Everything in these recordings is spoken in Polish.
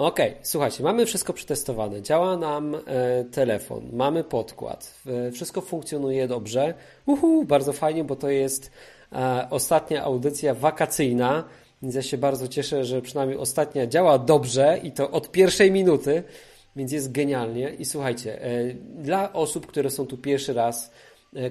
Okej, okay, słuchajcie, mamy wszystko przetestowane. Działa nam e, telefon, mamy podkład, e, wszystko funkcjonuje dobrze. Uhu, bardzo fajnie, bo to jest e, ostatnia audycja wakacyjna, więc ja się bardzo cieszę, że przynajmniej ostatnia działa dobrze i to od pierwszej minuty, więc jest genialnie. I słuchajcie, e, dla osób, które są tu pierwszy raz,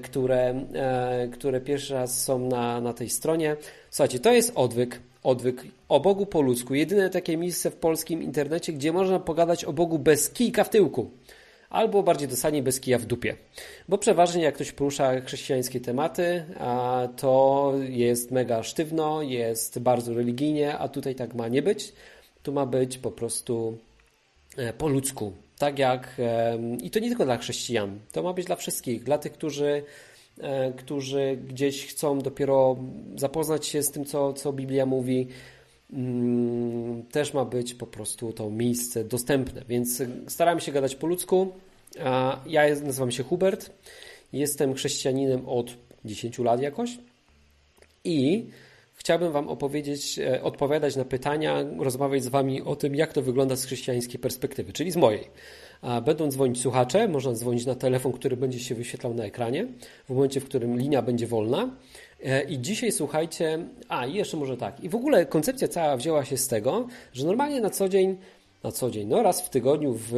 które, e, które pierwszy raz są na, na tej stronie, słuchajcie, to jest odwyk odwyk o Bogu po ludzku. Jedyne takie miejsce w polskim internecie, gdzie można pogadać o Bogu bez kijka w tyłku. Albo bardziej dosadnie bez kija w dupie. Bo przeważnie jak ktoś porusza chrześcijańskie tematy, to jest mega sztywno, jest bardzo religijnie, a tutaj tak ma nie być. Tu ma być po prostu e, po ludzku. Tak jak, i to nie tylko dla chrześcijan, to ma być dla wszystkich, dla tych, którzy E, którzy gdzieś chcą dopiero zapoznać się z tym, co, co Biblia mówi, mm, też ma być po prostu to miejsce dostępne. Więc staramy się gadać po ludzku. Ja nazywam się Hubert, jestem chrześcijaninem od 10 lat jakoś i chciałbym Wam opowiedzieć, e, odpowiadać na pytania, rozmawiać z Wami o tym, jak to wygląda z chrześcijańskiej perspektywy, czyli z mojej. Będą dzwonić słuchacze, można dzwonić na telefon, który będzie się wyświetlał na ekranie, w momencie, w którym linia będzie wolna. E, I dzisiaj słuchajcie, a i jeszcze może tak. I w ogóle koncepcja cała wzięła się z tego, że normalnie na co dzień, na co dzień, no raz w tygodniu w,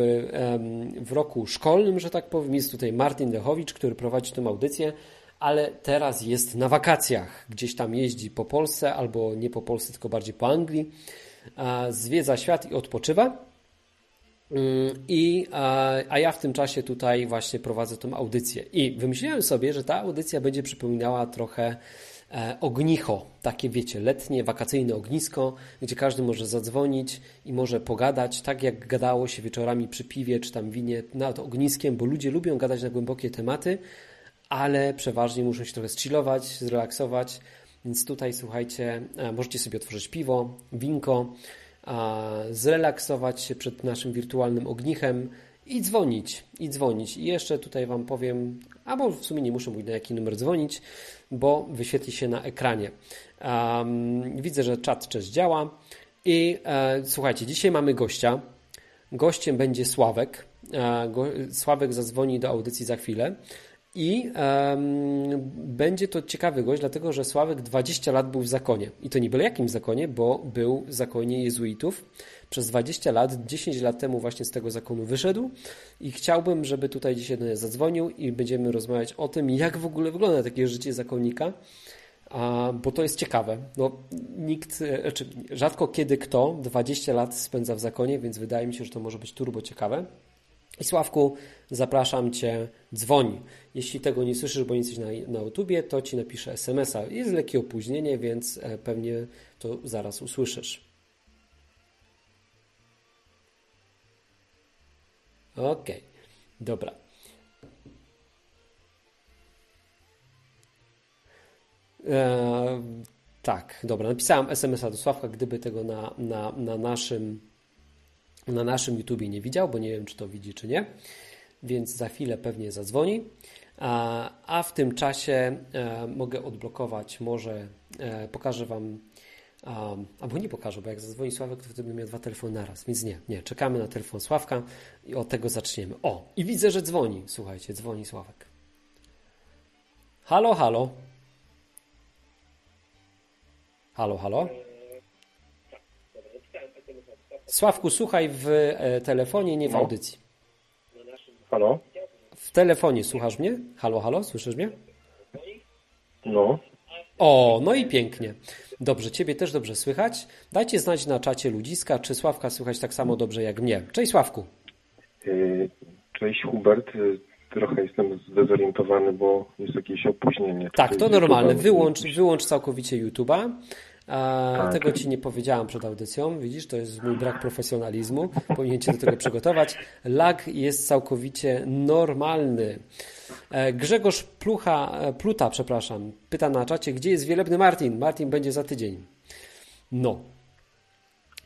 w roku szkolnym, że tak powiem, jest tutaj Martin Dechowicz, który prowadzi tę audycję, ale teraz jest na wakacjach. Gdzieś tam jeździ po Polsce, albo nie po Polsce, tylko bardziej po Anglii. Zwiedza świat i odpoczywa. I, a ja w tym czasie tutaj właśnie prowadzę tą audycję. I wymyśliłem sobie, że ta audycja będzie przypominała trochę e, ognicho, takie wiecie, letnie, wakacyjne ognisko, gdzie każdy może zadzwonić i może pogadać, tak jak gadało się wieczorami przy piwie czy tam winie nad ogniskiem, bo ludzie lubią gadać na głębokie tematy, ale przeważnie muszą się trochę zchillować, zrelaksować, więc tutaj słuchajcie, e, możecie sobie otworzyć piwo, winko, zrelaksować się przed naszym wirtualnym ognichem i dzwonić, i dzwonić. I jeszcze tutaj Wam powiem, albo w sumie nie muszę mówić na jaki numer dzwonić, bo wyświetli się na ekranie. Um, widzę, że czat cześć działa. I e, słuchajcie, dzisiaj mamy gościa. Gościem będzie Sławek. E, go, Sławek zadzwoni do audycji za chwilę. I um, będzie to ciekawy gość, dlatego że Sławek 20 lat był w zakonie. I to nie byle jakim zakonie, bo był w zakonie jezuitów. Przez 20 lat, 10 lat temu właśnie z tego zakonu wyszedł. I chciałbym, żeby tutaj dzisiaj do nas zadzwonił i będziemy rozmawiać o tym, jak w ogóle wygląda takie życie zakonnika. A, bo to jest ciekawe. No, nikt, e, znaczy rzadko kiedy kto 20 lat spędza w zakonie, więc wydaje mi się, że to może być turbo ciekawe. I Sławku, zapraszam Cię, dzwoń. Jeśli tego nie słyszysz, bo nie jesteś na, na YouTubie, to Ci napiszę SMS-a. Jest lekkie opóźnienie, więc e, pewnie to zaraz usłyszysz. Ok, dobra. E, tak, dobra. Napisałem SMS-a do Sławka, gdyby tego na, na, na naszym na naszym YouTubie nie widział, bo nie wiem, czy to widzi, czy nie, więc za chwilę pewnie zadzwoni. A, w tym czasie e, mogę odblokować, może e, pokażę Wam, albo nie pokażę, bo jak zadzwoni Sławek, to wtedy miał dwa telefony naraz, więc nie, nie, czekamy na telefon Sławka i od tego zaczniemy. O, i widzę, że dzwoni, słuchajcie, dzwoni Sławek. Halo, halo. Halo, halo. Sławku, słuchaj w e, telefonie, nie w no. audycji. Halo? W telefonie słuchasz mnie? Halo, halo, słyszysz mnie? No. O, no i pięknie. Dobrze, ciebie też dobrze słychać. Dajcie znać na czacie ludziska, czy Sławka słychać tak samo dobrze jak mnie. Cześć Sławku. E, cześć Hubert. E, trochę jestem zdezorientowany, bo jest jakieś opóźnienie. Tak, to normalne. Wyłącz, wyłącz całkowicie YouTube'a. A tak. Tego ci nie powiedziałam przed audycją. Widzisz, to jest mój brak profesjonalizmu. Powinien cię do tego przygotować. Lag jest całkowicie normalny. E, Grzegorz Plucha, e, Pluta, przepraszam, pyta na czacie, gdzie jest wielebny Martin? Martin będzie za tydzień. No.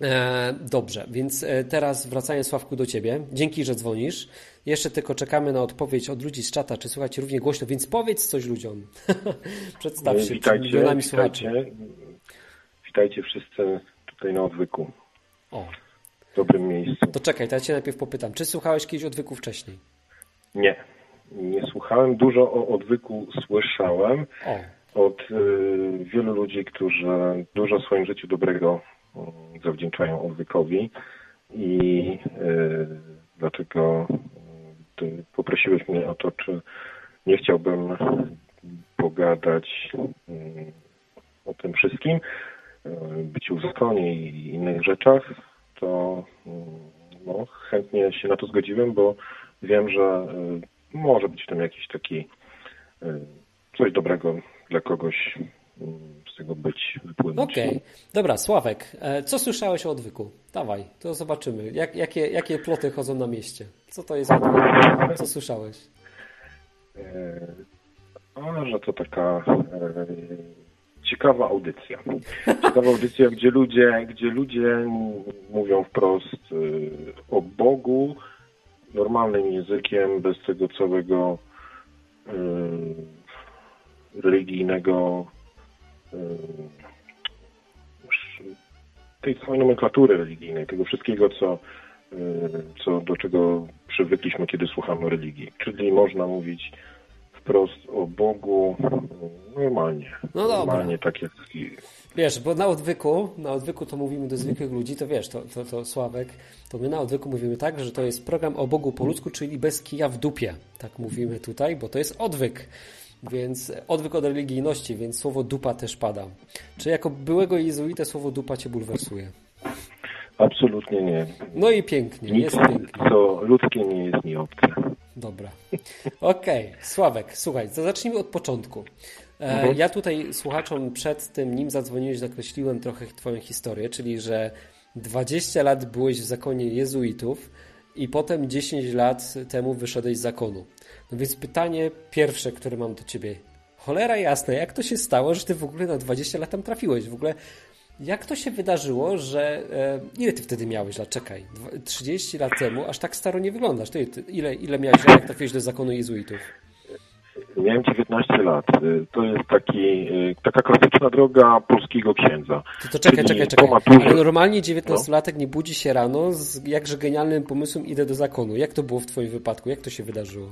E, dobrze, więc teraz wracając Sławku do Ciebie. Dzięki, że dzwonisz. Jeszcze tylko czekamy na odpowiedź od ludzi z czata, czy słuchajcie równie głośno, więc powiedz coś ludziom. Przedstaw się witajcie, przed milionami słuchaczy. Witajcie wszyscy tutaj na odwyku. O. dobrym miejscu. To czekaj, to ja cię najpierw popytam. Czy słuchałeś kiedyś odwyku wcześniej? Nie. Nie słuchałem. Dużo o odwyku słyszałem O, od y, wielu ludzi, którzy dużo w swoim życiu dobrego y, zawdzięczają odwykowi i y, dlatego y, ty poprosiłeś mnie o to, czy nie chciałbym pogadać y, o tym wszystkim, byciu w zakonie i innych rzeczach, to y, no, chętnie się na to zgodziłem, bo wiem, że y, może być w tym jakiś taki y, coś dobrego dla kogoś y, z tego być, wypłynąć. okej. Dobra, Sławek, e, co słyszałeś o odwyku? Dawaj, to zobaczymy. Jak, jakie, jakie ploty chodzą na mieście? Co to jest odwyk? Co słyszałeś? E, A, że to taka e, ciekawa audycja. Ciekawa audycja, gdzie ludzie, gdzie ludzie mówią wprost e, o Bogu normalnym językiem, bez tego całego e, religijnego już tej całej nomenklatury religijnej, tego wszystkiego, co, co do czego przywykliśmy, kiedy słuchamy religii. Czyli można mówić wprost o Bogu normalnie. No dobra. Normalnie tak jak Wiesz, bo na odwyku, na odwyku to mówimy do zwykłych ludzi, to wiesz, to, to, to Sławek, to my na odwyku mówimy tak, że to jest program o Bogu po ludzku, czyli bez kija w dupie. Tak mówimy tutaj, bo to jest odwyk. Więc odwyk od religijności, więc słowo dupa też pada. Czy jako byłego jezuitę słowo dupa cię bulwersuje? absolutnie nie. No i pięknie, Nic, jest pięknie. co ludzkie nie jest mi obce. Dobra. Okej, Sławek, słuchaj, zacznijmy od początku. E, Mhm. Ja tutaj słuchaczom przed tym, nim zadzwoniłeś, zakreśliłem trochę Twoją historię, czyli że 20 lat byłeś w zakonie jezuitów i potem 10 lat temu wyszedłeś z zakonu. No więc pytanie pierwsze, które mam do Ciebie. Cholera jasna, jak to się stało, że Ty w ogóle na 20 lat tam trafiłeś? W ogóle jak to się wydarzyło, że... E, ile Ty wtedy miałeś lat? Czekaj, dwa- 30 lat temu, aż tak staro nie wyglądasz. Ty, ty, ile, ile miałeś lat, jak trafiłeś do zakonu jezuitów? Miałem 19 lat. Y, To jest taki, y, taka klasyczna droga polskiego księdza. To, to czekaj, czekaj, czekaj. maturze- Ale normalnie 19-latek nie budzi się rano z jakże genialnym pomysłem idę do zakonu. Jak to było w Twoim wypadku? Jak to się wydarzyło?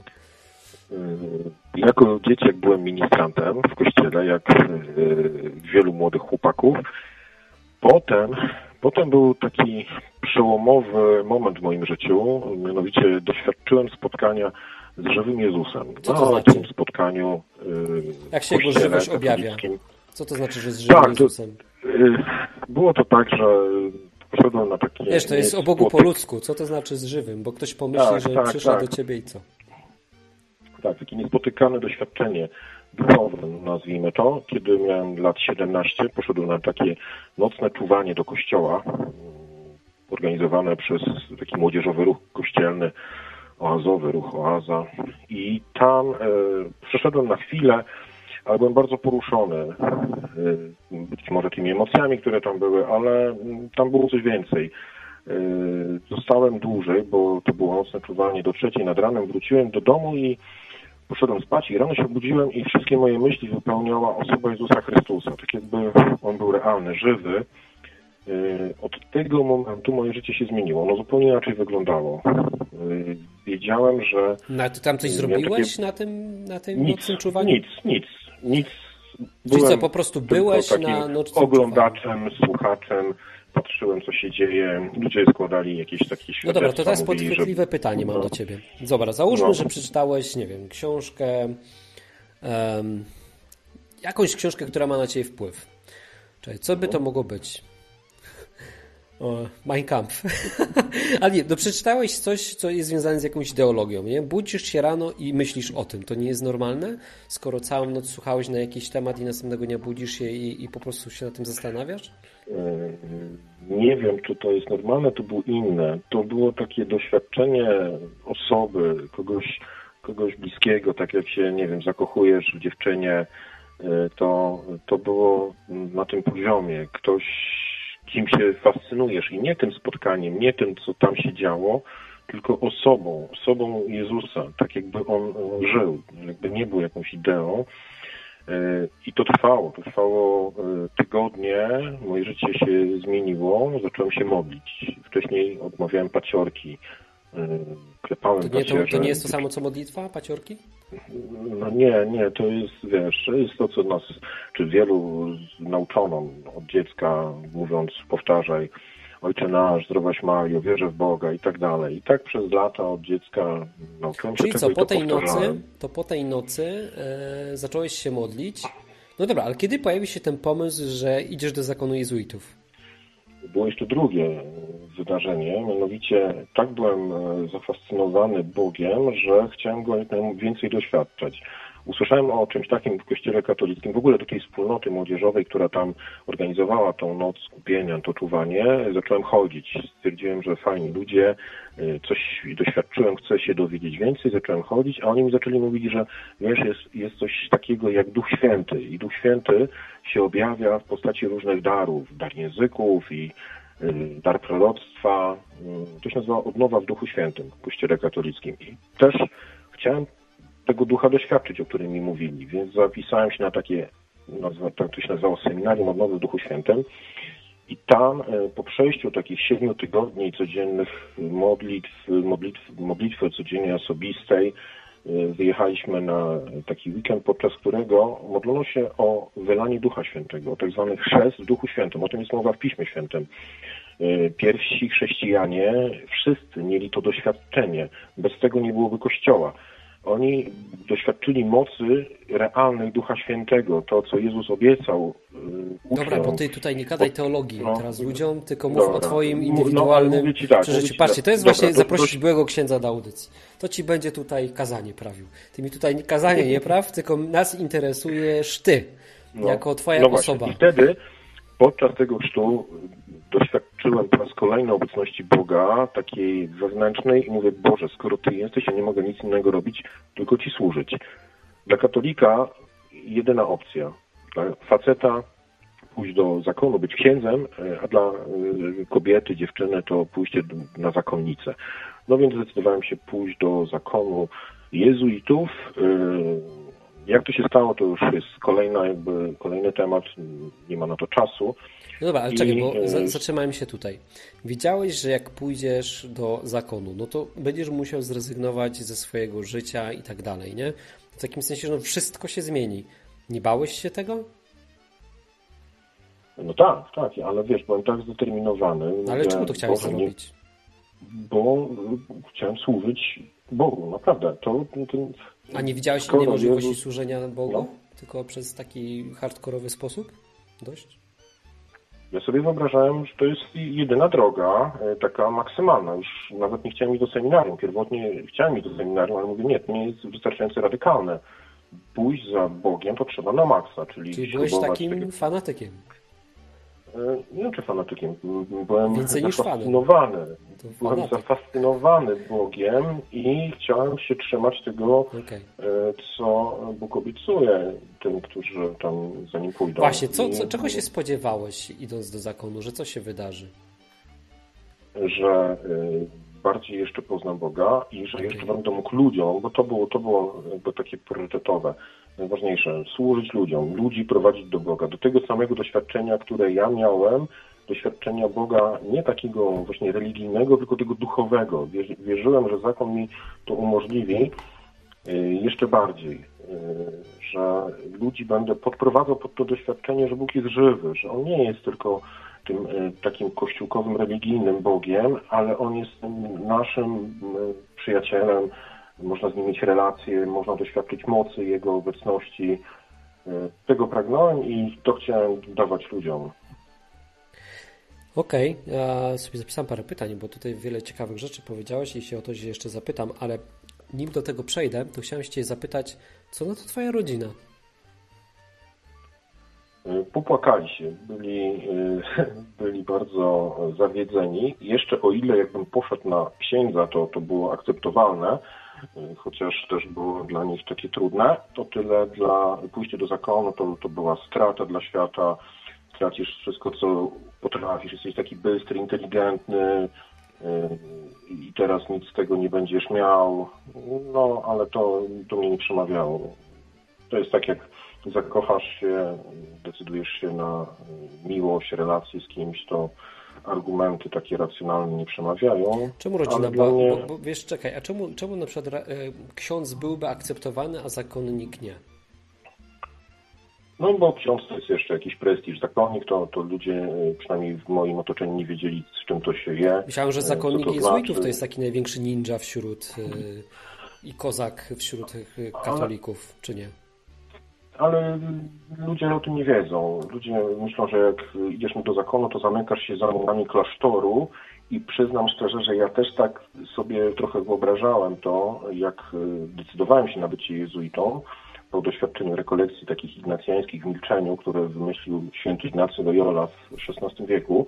Y, Jako dzieciak byłem ministrantem w kościele, jak wielu młodych chłopaków. Potem, potem był taki przełomowy moment w moim życiu, mianowicie doświadczyłem spotkania z żywym Jezusem. Co to Na znaczy? tym spotkaniu y, Jak się w jego żywość objawia? Co to znaczy, że z żywym Tak, to- Jezusem? Y, Było to tak, że poszedłem na takie... Wiesz, to jest o Bogu po ludzku. Co to znaczy z żywym? Bo ktoś pomyśli, Tak, że tak, przyszedł tak. do Ciebie i co? Tak, takie niespotykane doświadczenie duchowe, nazwijmy to. Kiedy miałem lat 17, poszedłem na takie nocne czuwanie do kościoła, mm, organizowane przez taki młodzieżowy ruch kościelny, oazowy ruch Oaza. I tam e, przeszedłem na chwilę, ale byłem bardzo poruszony. E, być może tymi emocjami, które tam były, ale mm, tam było coś więcej. E, Zostałem dłużej, bo to było nocne czuwanie do trzeciej nad ranem. Wróciłem do domu i poszedłem spać i rano się obudziłem i wszystkie moje myśli wypełniała osoba Jezusa Chrystusa. Tak jakby On był realny, żywy. Yy, Od tego momentu moje życie się zmieniło. Ono zupełnie inaczej wyglądało. Yy, Wiedziałem, że No, ty tam coś zrobiłeś na tym, na tym nic, nocnym czuwaniu? nic, nic, nic. Czyli co, Byłem po prostu byłeś na nocnym oglądaczem, słuchaczem, patrzyłem co się dzieje. Ludzie składali jakieś takie świadectwa. No dobra, to teraz mówili, że- podchwytliwe pytanie mam no. do Ciebie. Dobra, załóżmy, No. że przeczytałeś, nie wiem, książkę, em, jakąś książkę, która ma na Ciebie wpływ. Czyli co by to mogło być? O, Mein Kampf. Ale nie, no przeczytałeś coś, co jest związane z jakąś ideologią, nie? Budzisz się rano i myślisz o tym. To nie jest normalne? Skoro całą noc słuchałeś na jakiś temat i następnego dnia budzisz się i, i po prostu się na tym zastanawiasz? Yy, Nie wiem, czy to jest normalne, to było inne. To było takie doświadczenie osoby, kogoś, kogoś bliskiego, tak jak się, nie wiem, zakochujesz w dziewczynie, yy, to, to było na tym poziomie. Ktoś, kim się fascynujesz i nie tym spotkaniem, nie tym, co tam się działo, tylko osobą, osobą Jezusa, tak jakby on, żył, jakby nie był jakąś ideą. I to trwało, to trwało tygodnie, moje życie się zmieniło, zacząłem się modlić. Wcześniej odmawiałem paciorki, klepałem to nie, to, to nie jest to samo co modlitwa, paciorki? No nie, nie, to jest, wiesz, to jest to, co nas, czy wielu nauczono od dziecka, mówiąc, powtarzaj, Ojcze nasz, zdrowaś Mario, wierzę w Boga i tak dalej. I tak przez lata od dziecka nauczyłem się Czyli co, po tej nocy, to po tej nocy e, zacząłeś się modlić. No dobra, ale kiedy pojawił się ten pomysł, że idziesz do zakonu jezuitów? Było jeszcze drugie wydarzenie, mianowicie tak byłem e, zafascynowany Bogiem, że chciałem go jak najwięcej doświadczać. Usłyszałem o czymś takim w kościele katolickim, w ogóle do tej wspólnoty młodzieżowej, która tam organizowała tą noc skupienia, to czuwanie, zacząłem chodzić. Stwierdziłem, że fajni ludzie, y, coś doświadczyłem, chcę się dowiedzieć więcej, zacząłem chodzić, a oni mi zaczęli mówić, że wiesz, jest, jest coś takiego jak Duch Święty i Duch Święty się objawia w postaci różnych darów, dar języków i y, dar proroctwa. Y, to się nazywa odnowa w Duchu Świętym w Kościele katolickim. I też chciałem tego ducha doświadczyć, o którym mi mówili. Więc zapisałem się na takie, tak to się nazywało Seminarium Odnowy w Duchu Świętym. I tam e, po przejściu takich siedmiu tygodni codziennych modlitw, modlitw, modlitwy codziennie osobistej, e, wyjechaliśmy na taki weekend, podczas którego modlono się o wylanie Ducha Świętego, o tak zwany chrzest w Duchu Świętym. O tym jest mowa w Piśmie Świętym. E, pierwsi chrześcijanie, wszyscy mieli to doświadczenie. Bez tego nie byłoby Kościoła oni doświadczyli mocy realnej Ducha Świętego, to co Jezus obiecał. Yy, Dobra, bo ty tutaj nie gadaj teologii no, teraz ludziom, tylko mów dobra. o twoim no, indywidualnym no, tak, przeżyciu. Patrzcie, to jest dobra, właśnie to, zaprosić to... byłego księdza do audycji. To ci będzie tutaj kazanie prawił. Ty mi tutaj kazanie nie praw, tylko nas interesujesz ty, no, jako twoja no osoba. I wtedy podczas tego chrztu doświadczyłem po raz kolejny obecności Boga, takiej wewnętrznej i mówię, Boże, skoro Ty jesteś, ja nie mogę nic innego robić, tylko Ci służyć. Dla katolika jedyna opcja. Dla faceta pójść do zakonu, być księdzem, a dla y, kobiety, dziewczyny to pójście na zakonnicę. No więc zdecydowałem się pójść do zakonu jezuitów. Y, jak to się stało, to już jest kolejna, jakby, kolejny temat, nie ma na to czasu. No dobra, ale I... czekaj, bo e, zatrzymałem się tutaj. Widziałeś, że jak pójdziesz do zakonu, no to będziesz musiał zrezygnować ze swojego życia i tak dalej, nie? W takim sensie, że no wszystko się zmieni. Nie bałeś się tego? No tak, tak, ale wiesz, byłem tak zdeterminowany. No ale czemu to chciałeś Boże, zrobić? Bo chciałem służyć Bogu, naprawdę. To, to, A nie widziałeś innej możliwości Jezus... służenia Bogu? No. Tylko przez taki hardkorowy sposób? Dość? Ja sobie wyobrażałem, że to jest jedyna droga, e, taka maksymalna. Już nawet nie chciałem iść do seminarium. Pierwotnie chciałem iść do seminarium, ale mówię, nie, to nie jest wystarczająco radykalne. Pójść za Bogiem to trzeba na maksa, czyli... Czyli byłeś takim tego... fanatykiem. E, nie wiem, czy fanatykiem. Byłem Więcej zafascynowany. Byłem zafascynowany Bogiem i chciałem się trzymać tego, okay. E, co Bóg obiecuje tym, którzy tam za nim pójdą. Właśnie, co, co, czego się spodziewałeś idąc do zakonu, że co się wydarzy? Że e, bardziej jeszcze poznam Boga i że jeszcze będę mógł ludziom, bo to było, to było jakby takie priorytetowe, najważniejsze, służyć ludziom, ludzi prowadzić do Boga, do tego samego doświadczenia, które ja miałem, doświadczenia Boga nie takiego właśnie religijnego, tylko tego duchowego. Wierzyłem, że zakon mi to umożliwi y, jeszcze bardziej, y, że ludzi będę podprowadzał pod to doświadczenie, że Bóg jest żywy, że On nie jest tylko tym y, takim kościółkowym, religijnym Bogiem, ale On jest naszym przyjacielem, można z nim mieć relacje, można doświadczyć mocy Jego obecności. Tego pragnąłem i to chciałem dawać ludziom. Okej, okay. ja sobie zapisałem parę pytań, bo tutaj wiele ciekawych rzeczy powiedziałeś i się o to się jeszcze zapytam, ale nim do tego przejdę, to chciałem Cię zapytać, co na to Twoja rodzina? Popłakali się, byli, byli bardzo zawiedzeni. Jeszcze o ile jakbym poszedł na księdza, to, to było akceptowalne, chociaż też było dla nich takie trudne, to tyle dla pójście do zakonu to, to była strata dla świata, tracisz wszystko, co potrafisz, jesteś taki bystry, inteligentny yy, i teraz nic z tego nie będziesz miał. No, ale to, to mnie nie przemawiało. To jest tak jak zakochasz się, decydujesz się na miłość, relację z kimś, to argumenty takie racjonalne nie przemawiają. Czemu rodzina była, mnie... bo, bo, wiesz, czekaj, a czemu, czemu na przykład e, ksiądz byłby akceptowany, a zakonnik nie? No bo ksiądz to jest jeszcze jakiś prestiż. Zakonnik to, to ludzie, e, przynajmniej w moim otoczeniu, nie wiedzieli, z czym to się je. Myślałem, że zakonnik to jezuitów znaczy. to jest taki największy ninja wśród e, i kozak wśród katolików, Ale... czy nie? Ale ludzie o tym nie wiedzą. Ludzie myślą, że jak idziesz do zakonu, to zamykasz się za murami klasztoru i przyznam szczerze, że ja też tak sobie trochę wyobrażałem to, jak decydowałem się na bycie jezuitą po doświadczeniu rekolekcji takich ignacjańskich w milczeniu, które wymyślił święty Ignacy Loyola w XVI wieku.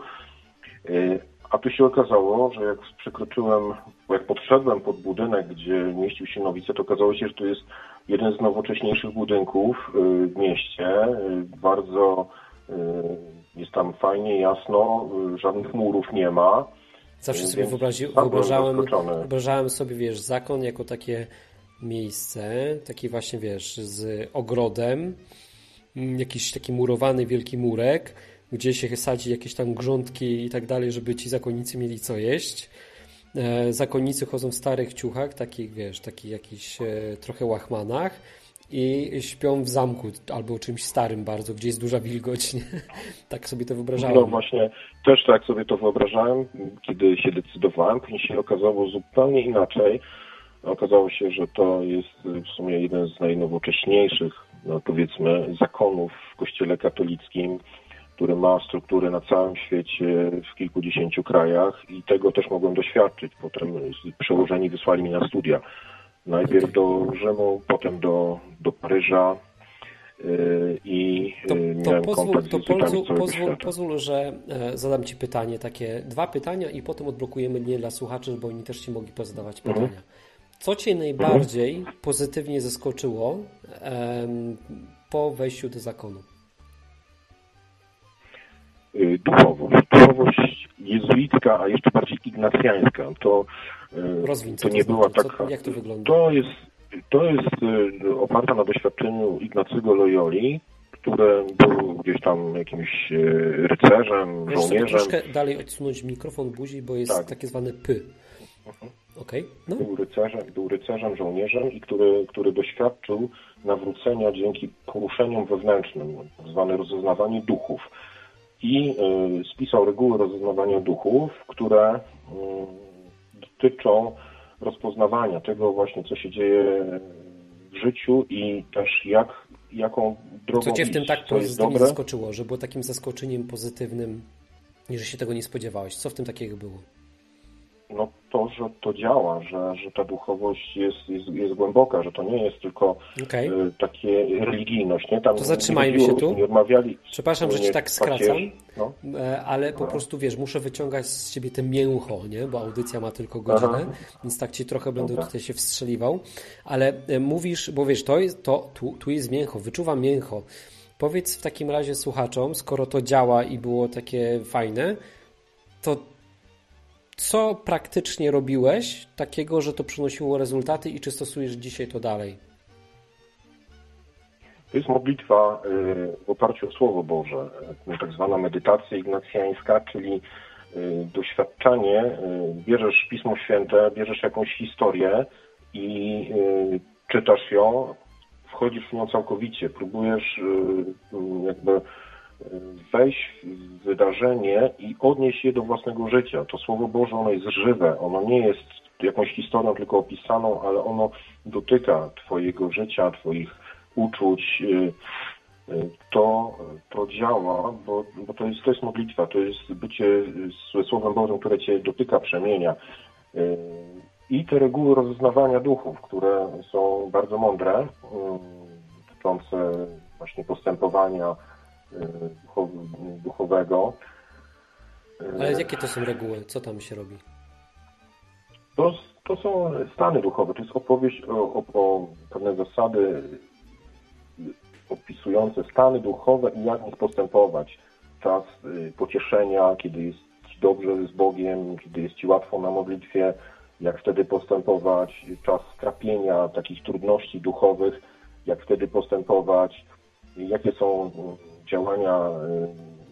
A tu się okazało, że jak przekroczyłem, jak podszedłem pod budynek, gdzie mieścił się nowice, to okazało się, że to jest jeden z nowocześniejszych budynków y, w mieście. Y, bardzo y, jest tam fajnie, jasno, żadnych murów nie ma. Zawsze sobie wyobrazi, wyobrażałem, wyobrażałem sobie, wiesz, zakon jako takie miejsce, taki właśnie, wiesz, z ogrodem, mm, jakiś taki murowany wielki murek, gdzie się sadzi jakieś tam grządki i tak dalej, żeby ci zakonnicy mieli co jeść. E, zakonnicy chodzą w starych ciuchach, takich, wiesz, takich jakichś e, trochę łachmanach i śpią w zamku albo czymś starym bardzo, gdzie jest duża wilgoć. Nie? Tak sobie to wyobrażałem. No właśnie, też tak sobie to wyobrażałem, kiedy się decydowałem. Później się okazało zupełnie inaczej. Okazało się, że to jest w sumie jeden z najnowocześniejszych, no powiedzmy, zakonów w Kościele katolickim który ma strukturę na całym świecie, w kilkudziesięciu krajach i tego też mogłem doświadczyć. Potem przełożeni wysłali mnie na studia. Najpierw do Rzymu, potem do, do Paryża yy, i to, to miałem pozwól, to pozwól, pozwól, pozwól, że e, zadam Ci pytanie, takie dwa pytania i potem odblokujemy nie dla słuchaczy, bo oni też Ci mogli pozadawać mhm. pytania. Mhm. Co Cię najbardziej mhm. pozytywnie zaskoczyło po wejściu do zakonu? Y, duchowość. Duchowość jezuicka, a jeszcze bardziej ignacjańska. To, y, Rozwiń, to nie to była taka... Co, jak to wygląda? To jest, to jest y, oparta na doświadczeniu Ignacego Loyoli, który był gdzieś tam jakimś rycerzem, Możesz żołnierzem. troszkę dalej odsunąć mikrofon buzi, bo jest tak. takie zwane py. Mhm. Okay. No. Był, rycerzem, był rycerzem, żołnierzem i który, który doświadczył nawrócenia dzięki poruszeniom wewnętrznym, zwane rozeznawanie duchów i y, spisał reguły rozeznawania duchów, które y, dotyczą rozpoznawania tego właśnie, co się dzieje w życiu i też jak, jaką drogą Co Cię w tym tak pozytywnie zaskoczyło, że było takim zaskoczeniem pozytywnym, że się tego nie spodziewałeś? Co w tym takiego było? No, to, że to działa, że, że ta duchowość jest, jest, jest głęboka, że to nie jest tylko okay. y, takie religijność. Nie? Tam to zatrzymajmy się tu. Odmawiali, Przepraszam, że ci tak skracam, no. E, ale po no. prostu wiesz, muszę wyciągać z siebie te mięcho, nie? bo audycja ma tylko godzinę, Aha. więc tak ci trochę będę Dobra. tutaj się wstrzeliwał. Ale e, mówisz, bo wiesz, to jest, to, tu, tu jest mięcho, wyczuwam mięcho. Powiedz w takim razie słuchaczom, skoro to działa i było takie fajne, to co praktycznie robiłeś takiego, że to przynosiło rezultaty i czy stosujesz dzisiaj to dalej? To jest modlitwa y, w oparciu o Słowo Boże, y, tak zwana medytacja ignacjańska, czyli y, doświadczanie, bierzesz Pismo Święte, bierzesz jakąś historię i czytasz ją, wchodzisz w nią całkowicie, próbujesz jakby wejść w wydarzenie i odnieść je do własnego życia. To Słowo Boże, ono jest żywe, ono nie jest jakąś historią tylko opisaną, ale ono dotyka Twojego życia, Twoich uczuć. Y, y, to, to działa, bo, bo to, jest, to jest modlitwa, to jest bycie Słowem Bożym, które Cię dotyka, przemienia. Y, I te reguły rozeznawania duchów, które są bardzo mądre, dotyczące właśnie postępowania duchowego. Ale jakie to są reguły? Co tam się robi? To, to są stany duchowe. To jest opowieść o, o, o pewne zasady opisujące stany duchowe i jak nich postępować. Czas y, pocieszenia, kiedy jest Ci dobrze z Bogiem, kiedy jest Ci łatwo na modlitwie, jak wtedy postępować. Czas strapienia, takich trudności duchowych, jak wtedy postępować jakie są działania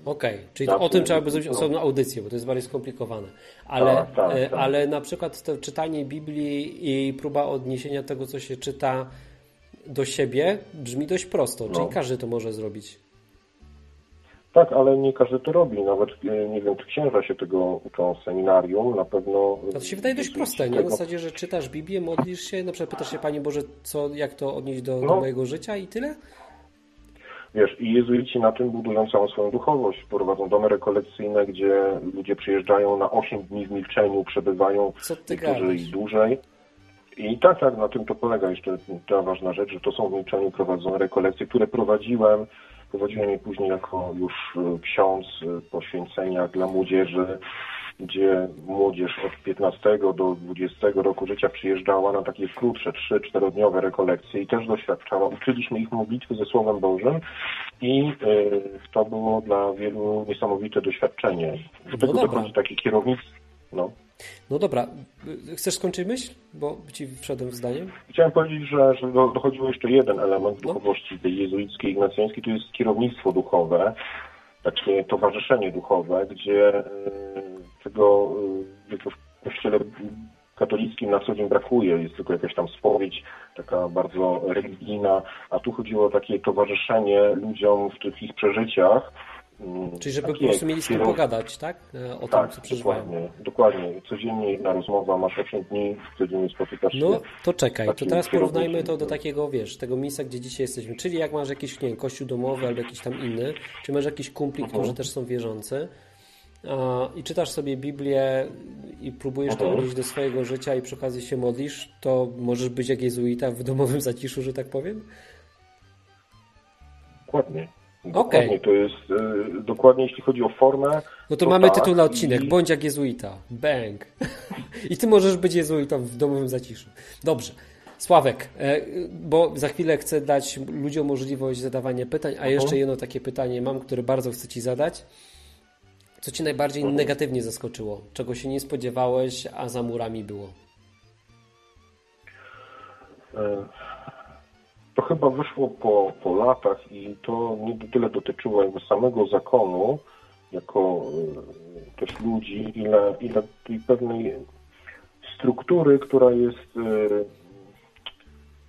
Okej, okay. czyli o tym trzeba by zrobić osobną audycję, bo to jest bardziej skomplikowane. Ale, tak, tak, tak. ale na przykład to czytanie Biblii i próba odniesienia tego, co się czyta do siebie brzmi dość prosto, no. czyli każdy to może zrobić. Tak, ale nie każdy to robi. Nawet e, nie wiem, czy księża się tego uczą w seminarium. Na pewno. To się wydaje dość proste, nie? Na zasadzie, że czytasz Biblię, modlisz się, na przykład pytasz się, Panie Boże, co, jak to odnieść do, no. do mojego życia i tyle? Wiesz, i jezuici na tym budują całą swoją duchowość. Prowadzą domy rekolekcyjne, gdzie ludzie przyjeżdżają na 8 dni w milczeniu, przebywają niektórzy i dłużej. I tak, tak, na tym to polega jeszcze ta ważna rzecz, że to są w milczeniu prowadzone rekolekcje, które prowadziłem Prowadziłem je później jako już ksiądz poświęcenia dla młodzieży, gdzie młodzież od 15 do 20 roku życia przyjeżdżała na takie krótsze, 3-4-dniowe rekolekcje i też doświadczała. Uczyliśmy ich modlitwy ze Słowem Bożym i e, to było dla wielu niesamowite doświadczenie. Do tego no dochodzi takie kierownictwo. No. No dobra, chcesz skończyć myśl? Bo ci wszedłem w zdanie. Chciałem powiedzieć, że, że dochodziło jeszcze jeden element no. duchowości tej jezuickiej, ignacjańskiej, to jest kierownictwo duchowe, takie towarzyszenie duchowe, gdzie y, tego y, w kościele katolickim na co dzień brakuje, jest tylko jakaś tam spowiedź taka bardzo religijna, a tu chodziło o takie towarzyszenie ludziom w tych ich przeżyciach, Czyli żeby tak po prostu mieli z kim pogadać, tak? E, o tak, tym, co przeżywają. Dokładnie, dokładnie. Codziennie jedna rozmowa, masz 8 dni, codziennie spotykasz się. No to czekaj, to teraz porównajmy to do takiego, wiesz, tego miejsca, gdzie dzisiaj jesteśmy. Czyli jak masz jakiś, nie wiem, kościół domowy albo jakiś tam inny, czy masz jakiś kumpli, którzy mhm. też są wierzący i czytasz sobie Biblię i próbujesz to odnieść do swojego życia i przy okazji się modlisz, to możesz być jak jezuita w domowym zaciszu, że tak powiem? Dokładnie. Dokładnie, okay. to jest y, dokładnie jeśli chodzi o formę. No to, to mamy tak, tytuł na odcinek. I... Bądź jak jezuita. Bang. I ty możesz być jezuitą w domowym zaciszu. Dobrze. Sławek, e, bo za chwilę chcę dać ludziom możliwość zadawania pytań, a uh-huh. jeszcze jedno takie pytanie mam, które bardzo chcę Ci zadać. Co Cię najbardziej uh-huh. negatywnie zaskoczyło? Czego się nie spodziewałeś, a za murami było? E, to chyba wyszło po, po latach i to nie tyle dotyczyło jakby samego zakonu, jako y, też ludzi, ile, ile tej pewnej struktury, która jest y,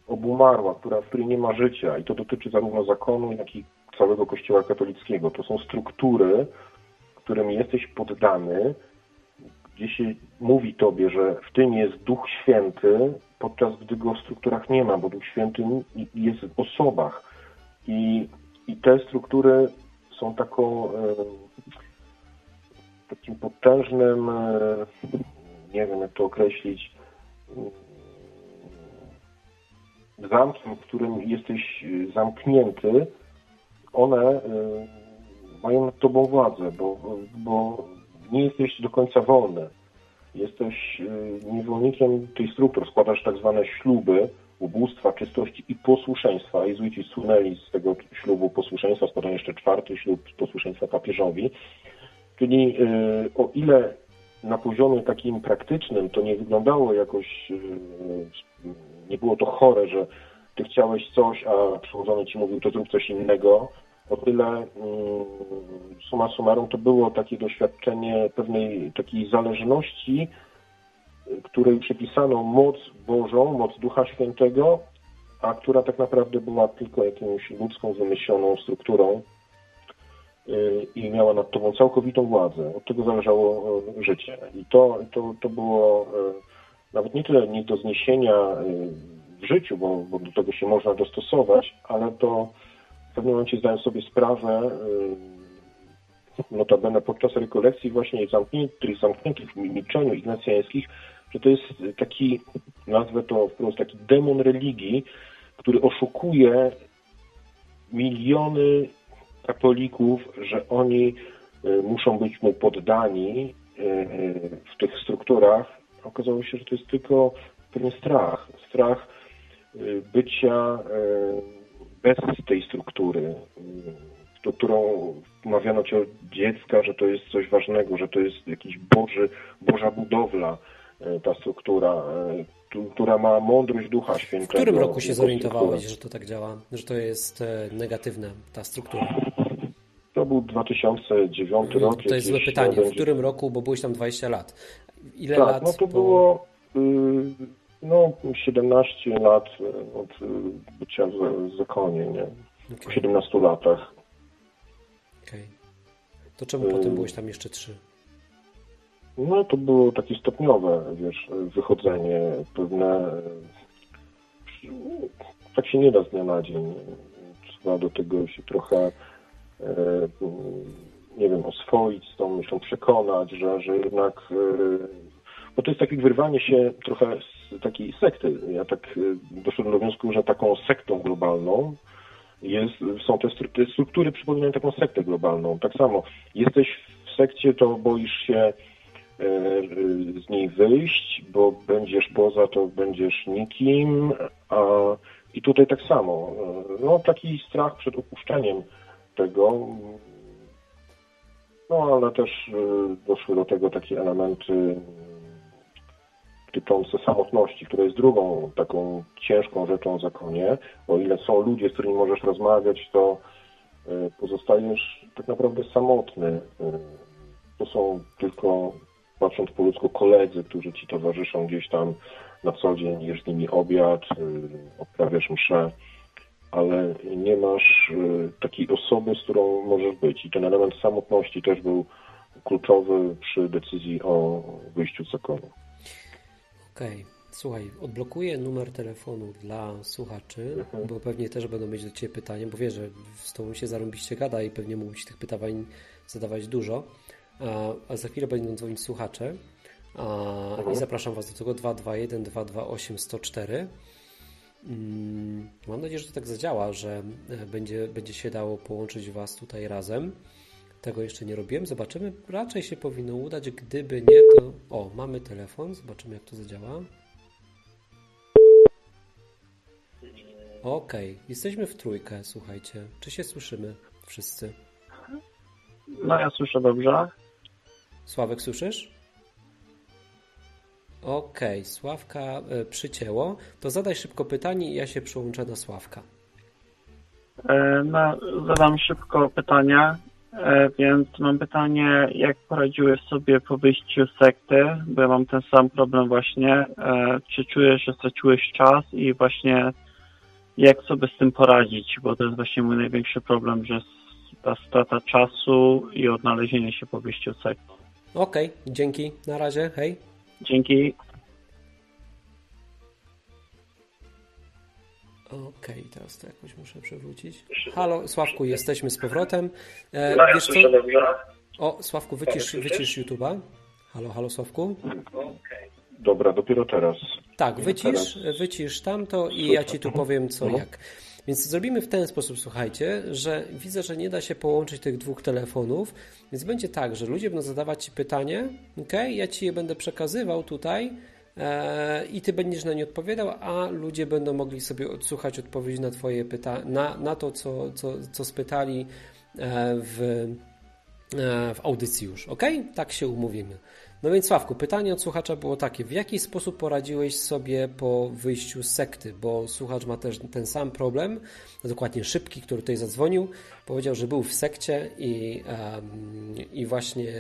obumarła, która, w której nie ma życia i to dotyczy zarówno zakonu, jak i całego Kościoła katolickiego. To są struktury, którym jesteś poddany, gdzie się mówi Tobie, że w tym jest Duch Święty, podczas gdy go w strukturach nie ma, bo Duch Święty jest w osobach. I, i te struktury są taką, e, takim potężnym, e, nie wiem jak to określić, zamkiem, w którym jesteś zamknięty, one e, mają nad tobą władzę, bo, bo nie jesteś do końca wolny. Jesteś y, niewolnikiem tej struktur, składasz tak zwane śluby ubóstwa, czystości i posłuszeństwa. Jezuici słynęli z tego ślubu posłuszeństwa, składają jeszcze czwarty ślub posłuszeństwa papieżowi. Czyli y, o ile na poziomie takim praktycznym to nie wyglądało jakoś, y, nie było to chore, że ty chciałeś coś, a przełożony ci mówił, to zrób coś innego, o tyle mm, suma summarum to było takie doświadczenie pewnej takiej zależności, której przypisano moc Bożą, moc Ducha Świętego, a która tak naprawdę była tylko jakąś ludzką, wymyśloną strukturą y, i miała nad tobą całkowitą władzę. Od tego zależało y, życie. I to, to, to było y, nawet nie tyle nie do zniesienia w życiu, bo, bo do tego się można dostosować, ale to w pewnym momencie zdają sobie sprawę, y, notabene podczas rekolekcji właśnie zamkniętych, zamkniętych w milczeniu ignacjańskich, że to jest taki, nazwę to wprost, taki demon religii, który oszukuje miliony katolików, że oni y, muszą być mu poddani y, w tych strukturach. Okazało się, że to jest tylko pewien strach. Strach bycia bez tej struktury, którą mawiano ci od dziecka, że to jest coś ważnego, że to jest jakiś Boży, Boża budowla, e, ta struktura, e, która ma mądrość Ducha Świętego. W którym roku się zorientowałeś, że to tak działa, że to jest e, negatywna ta struktura? To był 2009 mm, rok. To jest złe pytanie. W którym roku, bo byłeś tam 20 lat. Ile tak, lat? No to po... było y, no, 17 lat od y, bycia w zakonie, nie? Okay. Po 17 latach. Okej. Okay. To czemu potem byłeś tam jeszcze 3? No to było takie stopniowe, wiesz, wychodzenie, pewne... Tak się nie da z dnia na dzień. Trzeba do tego się trochę, e, nie wiem, oswoić z tą myślą, przekonać, że, że jednak... Bo to jest takie wyrwanie się trochę z takiej sekty. Ja tak e, doszedłem do wniosku, że taką sektą globalną jest, są te, te struktury przypominają taką sektę globalną. Tak samo jesteś w sekcie, to boisz się E, z niej wyjść, bo będziesz poza, to będziesz nikim. A, I tutaj tak samo. E, no, taki strach przed opuszczeniem tego. No, ale też e, doszły do tego takie elementy dotyczące samotności, która jest drugą taką ciężką rzeczą w zakonie. O ile są ludzie, z którymi możesz rozmawiać, to pozostajesz tak naprawdę samotny. To są tylko patrząc po ludzku, koledzy, którzy ci towarzyszą gdzieś tam na co dzień, jesz z nimi obiad, y, odprawiasz mszę, ale nie masz takiej osoby, z którą możesz być. I ten element samotności też był kluczowy przy decyzji o wyjściu z zakonu. Okej. Okay. Słuchaj, odblokuję numer telefonu dla słuchaczy, mhm. bo pewnie też będą mieć do Ciebie pytania, bo wiesz, że z Tobą się zarąbiście gada i pewnie mógłbyś tych pytań zadawać dużo a za chwilę będą dzwonić słuchacze mhm. i zapraszam Was do tego 221 228 104. Mam nadzieję, że to tak zadziała, że e, będzie, będzie się dało połączyć Was tutaj razem. Tego jeszcze nie robiłem. Zobaczymy. Raczej się powinno udać. Gdyby nie, to. O, mamy telefon. Zobaczymy, jak to zadziała. Okej, okay. jesteśmy w trójkę, słuchajcie. Czy się słyszymy wszyscy? No, ja słyszę dobrze. Sławek, słyszysz? Okej, okay, Sławka e, przycięło. To zadaj szybko pytanie i ja się przyłączę do Sławka. E, no, zadam szybko pytanie, więc mam pytanie, jak poradziłeś sobie po wyjściu z sekty, bo ja mam ten sam problem właśnie. Czy czujesz, że straciłeś czas i właśnie jak sobie z tym poradzić, bo to jest właśnie mój największy problem, że ta strata czasu i odnalezienie się po wyjściu z sekty. Okej, okay, dzięki. Na razie, hej. Dzięki. Okej, okay, teraz to jakoś muszę przewrócić. Halo, Sławku, jesteśmy z powrotem. E, no, wiesz co? O, Sławku, wycisz, wycisz YouTube'a. Halo, halo, Sławku. Dobra, dopiero teraz. Tak, wycisz, wycisz tamto i ja Ci tu powiem co mhm. jak. Więc zrobimy w ten sposób, słuchajcie, że widzę, że nie da się połączyć tych dwóch telefonów, więc będzie tak, że ludzie będą zadawać Ci pytanie, ok, ja Ci je będę przekazywał tutaj i Ty będziesz na nie odpowiadał, a ludzie będą mogli sobie odsłuchać odpowiedzi na Twoje pytania, na, na to, co, co, co spytali e, w, e, w audycji już, ok? Tak się umówimy. No więc Sławku, pytanie od słuchacza było takie, w jaki sposób poradziłeś sobie po wyjściu z sekty, bo słuchacz ma też ten sam problem, dokładnie Szybki, który tutaj zadzwonił, powiedział, że był w sekcie i, i właśnie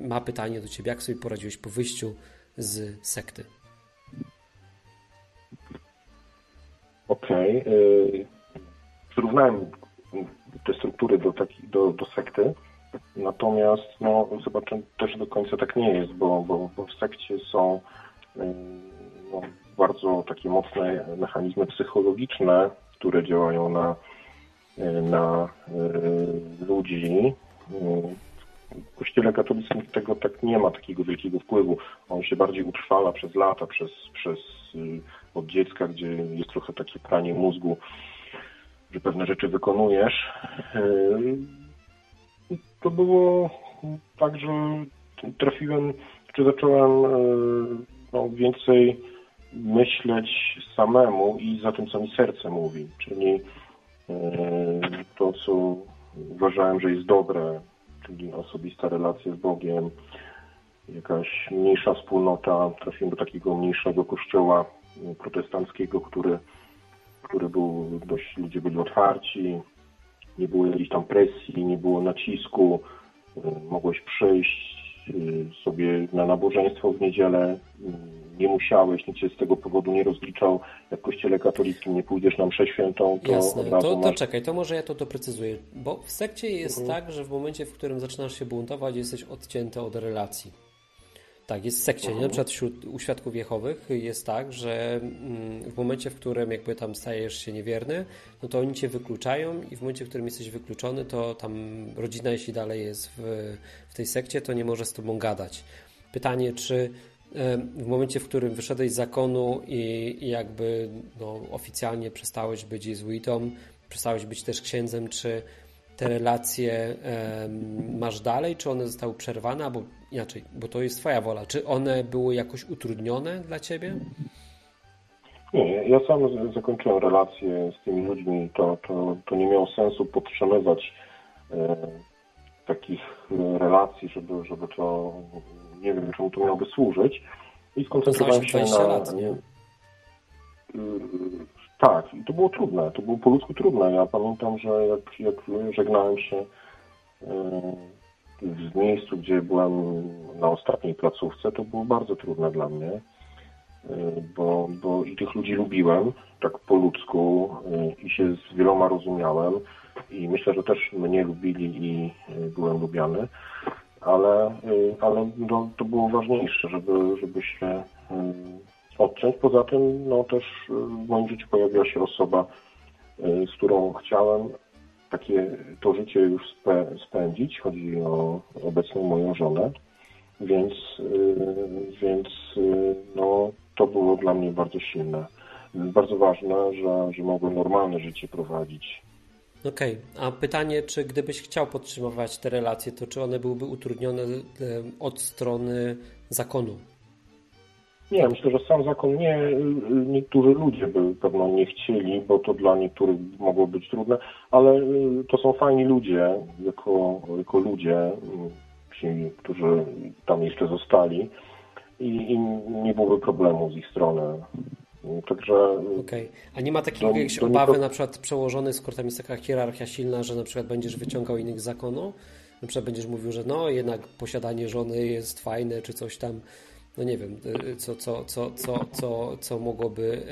ma pytanie do Ciebie, jak sobie poradziłeś po wyjściu z sekty? Okej. Okay. Te struktury do, taki, do, do sekty Natomiast no, zobaczę, też do końca tak nie jest, bo, bo, bo w sekcie są no, bardzo takie mocne mechanizmy psychologiczne, które działają na, na y, ludzi. W Kościele katolickim tego tak nie ma takiego wielkiego wpływu. On się bardziej utrwala przez lata, przez, przez y, od dziecka, gdzie jest trochę takie pranie mózgu, że pewne rzeczy wykonujesz. Y, to było tak, że trafiłem, czy zacząłem e, no, więcej myśleć samemu i za tym, co mi serce mówi, czyli e, to, co uważałem, że jest dobre, czyli osobista relacja z Bogiem, jakaś mniejsza wspólnota, trafiłem do takiego mniejszego kościoła protestanckiego, który, który był dość, ludzie byli otwarci, nie było jakiejś tam presji, nie było nacisku, mogłeś przyjść sobie na nabożeństwo w niedzielę, nie musiałeś, nikt się z tego powodu nie rozliczał. Jak w kościele katolickim nie pójdziesz na mszę świętą, to Jasne, to, to masz... czekaj, to może ja to doprecyzuję, bo w sekcie jest Mhm. tak, że w momencie, w którym zaczynasz się buntować, jesteś odcięty od relacji. Tak, jest w sekcie, Mhm. nie? Na przykład wśród, u świadków Jehowych jest tak, że mm, w momencie, w którym jakby tam stajesz się niewierny, no to oni cię wykluczają i w momencie, w którym jesteś wykluczony, to tam rodzina, jeśli dalej jest w, w tej sekcie, to nie może z tobą gadać. Pytanie, czy w momencie, w którym wyszedłeś z zakonu i, i jakby no, oficjalnie przestałeś być jezuitą, przestałeś być też księdzem, czy te relacje masz dalej, czy one zostały przerwane, albo inaczej, bo to jest twoja wola. Czy one były jakoś utrudnione dla ciebie? Nie, ja sam zakończyłem relacje z tymi ludźmi. To, to, to nie miało sensu podtrzymywać e, takich e, relacji, żeby, żeby to, nie wiem, czemu to miałoby służyć. I skoncentrowałem znałeś się 20 na... lat, nie? Tak, i to było trudne, to było po ludzku trudne. Ja pamiętam, że jak, jak żegnałem się e, w miejscu, gdzie byłem na ostatniej placówce, to było bardzo trudne dla mnie, e, bo, bo i tych ludzi lubiłem, tak po ludzku e, i się z wieloma rozumiałem i myślę, że też mnie lubili i byłem lubiany, ale, ale no, to było ważniejsze, żeby, żeby się odciąć. Poza tym no, też e, w moim życiu pojawiła się osoba, e, z którą chciałem takie to życie już spe, spędzić. Chodzi o obecną moją żonę, więc, e, więc e, no, to było dla mnie bardzo silne. Bardzo ważne, że, że mogłem normalne życie prowadzić. Okej, a pytanie, czy gdybyś chciał podtrzymywać te relacje, to czy one byłyby utrudnione em, od strony zakonu? Nie, myślę, że sam zakon nie. Niektórzy ludzie by pewno nie chcieli, bo to dla niektórych mogło być trudne, ale y, to są fajni ludzie, jako, jako ludzie, y, ci, którzy tam jeszcze zostali i, i nie byłoby problemu z ich strony. Także y, Okej, a nie ma takiej jakiejś nie obawy, na przykład przełożony, skoro tam jest taka hierarchia silna, że na przykład będziesz wyciągał innych z zakonu? Na przykład będziesz mówił, że no jednak posiadanie żony jest fajne, czy coś tam, no nie wiem, y, co, co, co, co, co, co mogłoby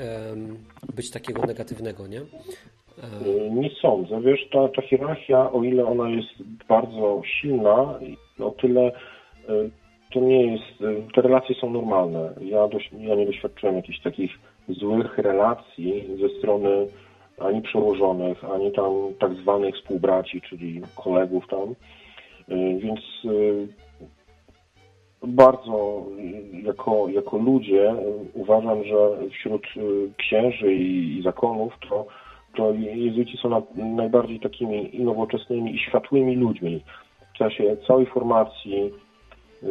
być takiego negatywnego, nie? Y, Nie sądzę. Wiesz, ta, ta hierarchia, o ile ona jest bardzo silna, o tyle y, to nie jest, te relacje są normalne. Ja, dość, ja nie doświadczyłem jakichś takich złych relacji ze strony ani przełożonych, ani tam tak zwanych współbraci, czyli kolegów tam. Więc bardzo jako, jako ludzie uważam, że wśród y, księży i, zakonów to, to jezuici są na, najbardziej takimi nowoczesnymi i światłymi ludźmi. W czasie całej formacji y,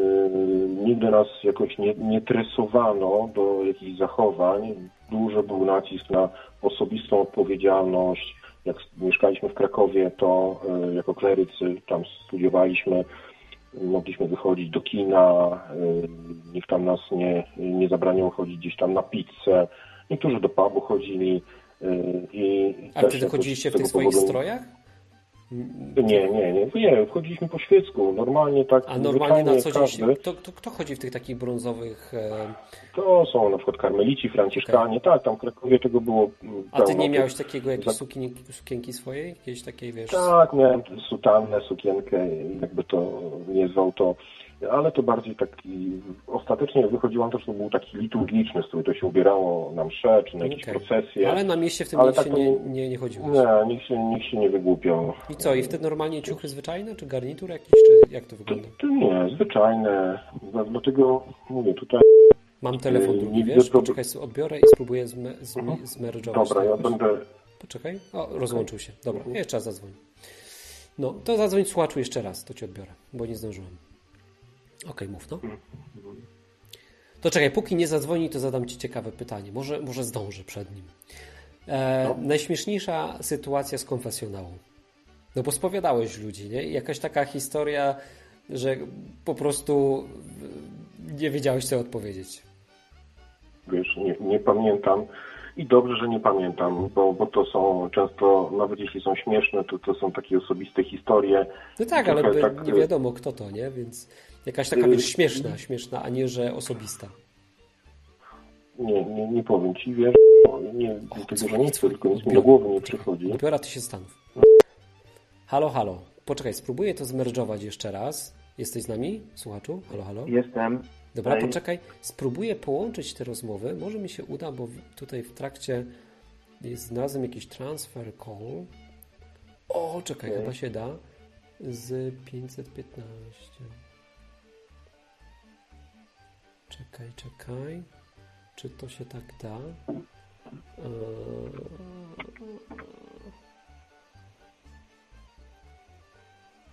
nigdy nas jakoś nie, nie tresowano do jakichś zachowań. Duży był nacisk na osobistą odpowiedzialność. Jak mieszkaliśmy w Krakowie, to y, jako klerycy tam studiowaliśmy mogliśmy wychodzić do kina, y, nikt tam nas nie, nie zabraniał chodzić gdzieś tam na pizzę. Niektórzy do pubu chodzili. y, I A też wtedy jakoś chodziliście w tych swoich powodu- strojach? Nie, nie, nie, nie. Wchodziliśmy po świecku. Normalnie tak. A normalnie na co każdy. kto, kto, kto chodzi w tych takich brązowych... E, To są na przykład karmelici, franciszkanie. Tak, tam w Krakowie tego było a ty nie miałeś takiego jakiejś sukienki, sukienki swojej? Jakiejś takiej, wiesz... Tak, miałem sutannę, sukienkę, jakby to nie zwał to, ale to bardziej taki, ostatecznie jak wychodziłam też to był taki liturgiczny strój, to się ubierało na msze, czy na jakieś Okej. procesje. Ale na mieście w tym Ale mieście tak to nie, nie- nie, chodziłeś. Nie, nikt się, nikt się nie wygłupiał. I co, i wtedy normalnie ciuchy zwyczajne, czy garnitur jakiś, czy jak to To, wygląda? to nie, zwyczajne, Dla- dlatego mówię tutaj, Mam telefon Yy, drugi, wiesz? Poczekaj, sobie odbiorę i spróbuję zme, zme, zmerdżować. dobra, ja będę, Poczekaj. O, rozłączył się. Dobra, jeszcze raz zadzwoń. No, to zadzwoń słuchaczu jeszcze raz, to ci odbiorę, bo nie zdążyłem. Okej, mów, no. To czekaj, póki nie zadzwoni, to zadam ci ciekawe pytanie. Może, może zdążę przed nim. E, Najśmieszniejsza sytuacja z konfesjonału. No bo spowiadałeś ludzi, nie? Jakaś taka historia, że po prostu nie wiedziałeś, co odpowiedzieć. wiesz, nie, nie pamiętam. I dobrze, że nie pamiętam, bo, bo to są często, nawet jeśli są śmieszne, to to są takie osobiste historie. No tak, ale tak, nie wiadomo kto to, nie? Więc jakaś taka, wiesz, śmieszna, śmieszna, a nie, że osobista. Nie, nie, nie powiem ci, wiesz, nie, tego, że nie chcę, tylko nic mi do głowy nie przychodzi. Dopiero ty się stanów. Halo, halo. Poczekaj, spróbuję to zmerdżować jeszcze raz. Jesteś z nami, słuchaczu? Halo, halo? Jestem. Dobra, Hej. poczekaj. Spróbuję połączyć te rozmowy. Może mi się uda, bo tutaj w trakcie jest znalazłem jakiś transfer call. O, czekaj, Hej. chyba się da. Z 515. Czekaj, czekaj. Czy to się tak da? Eee...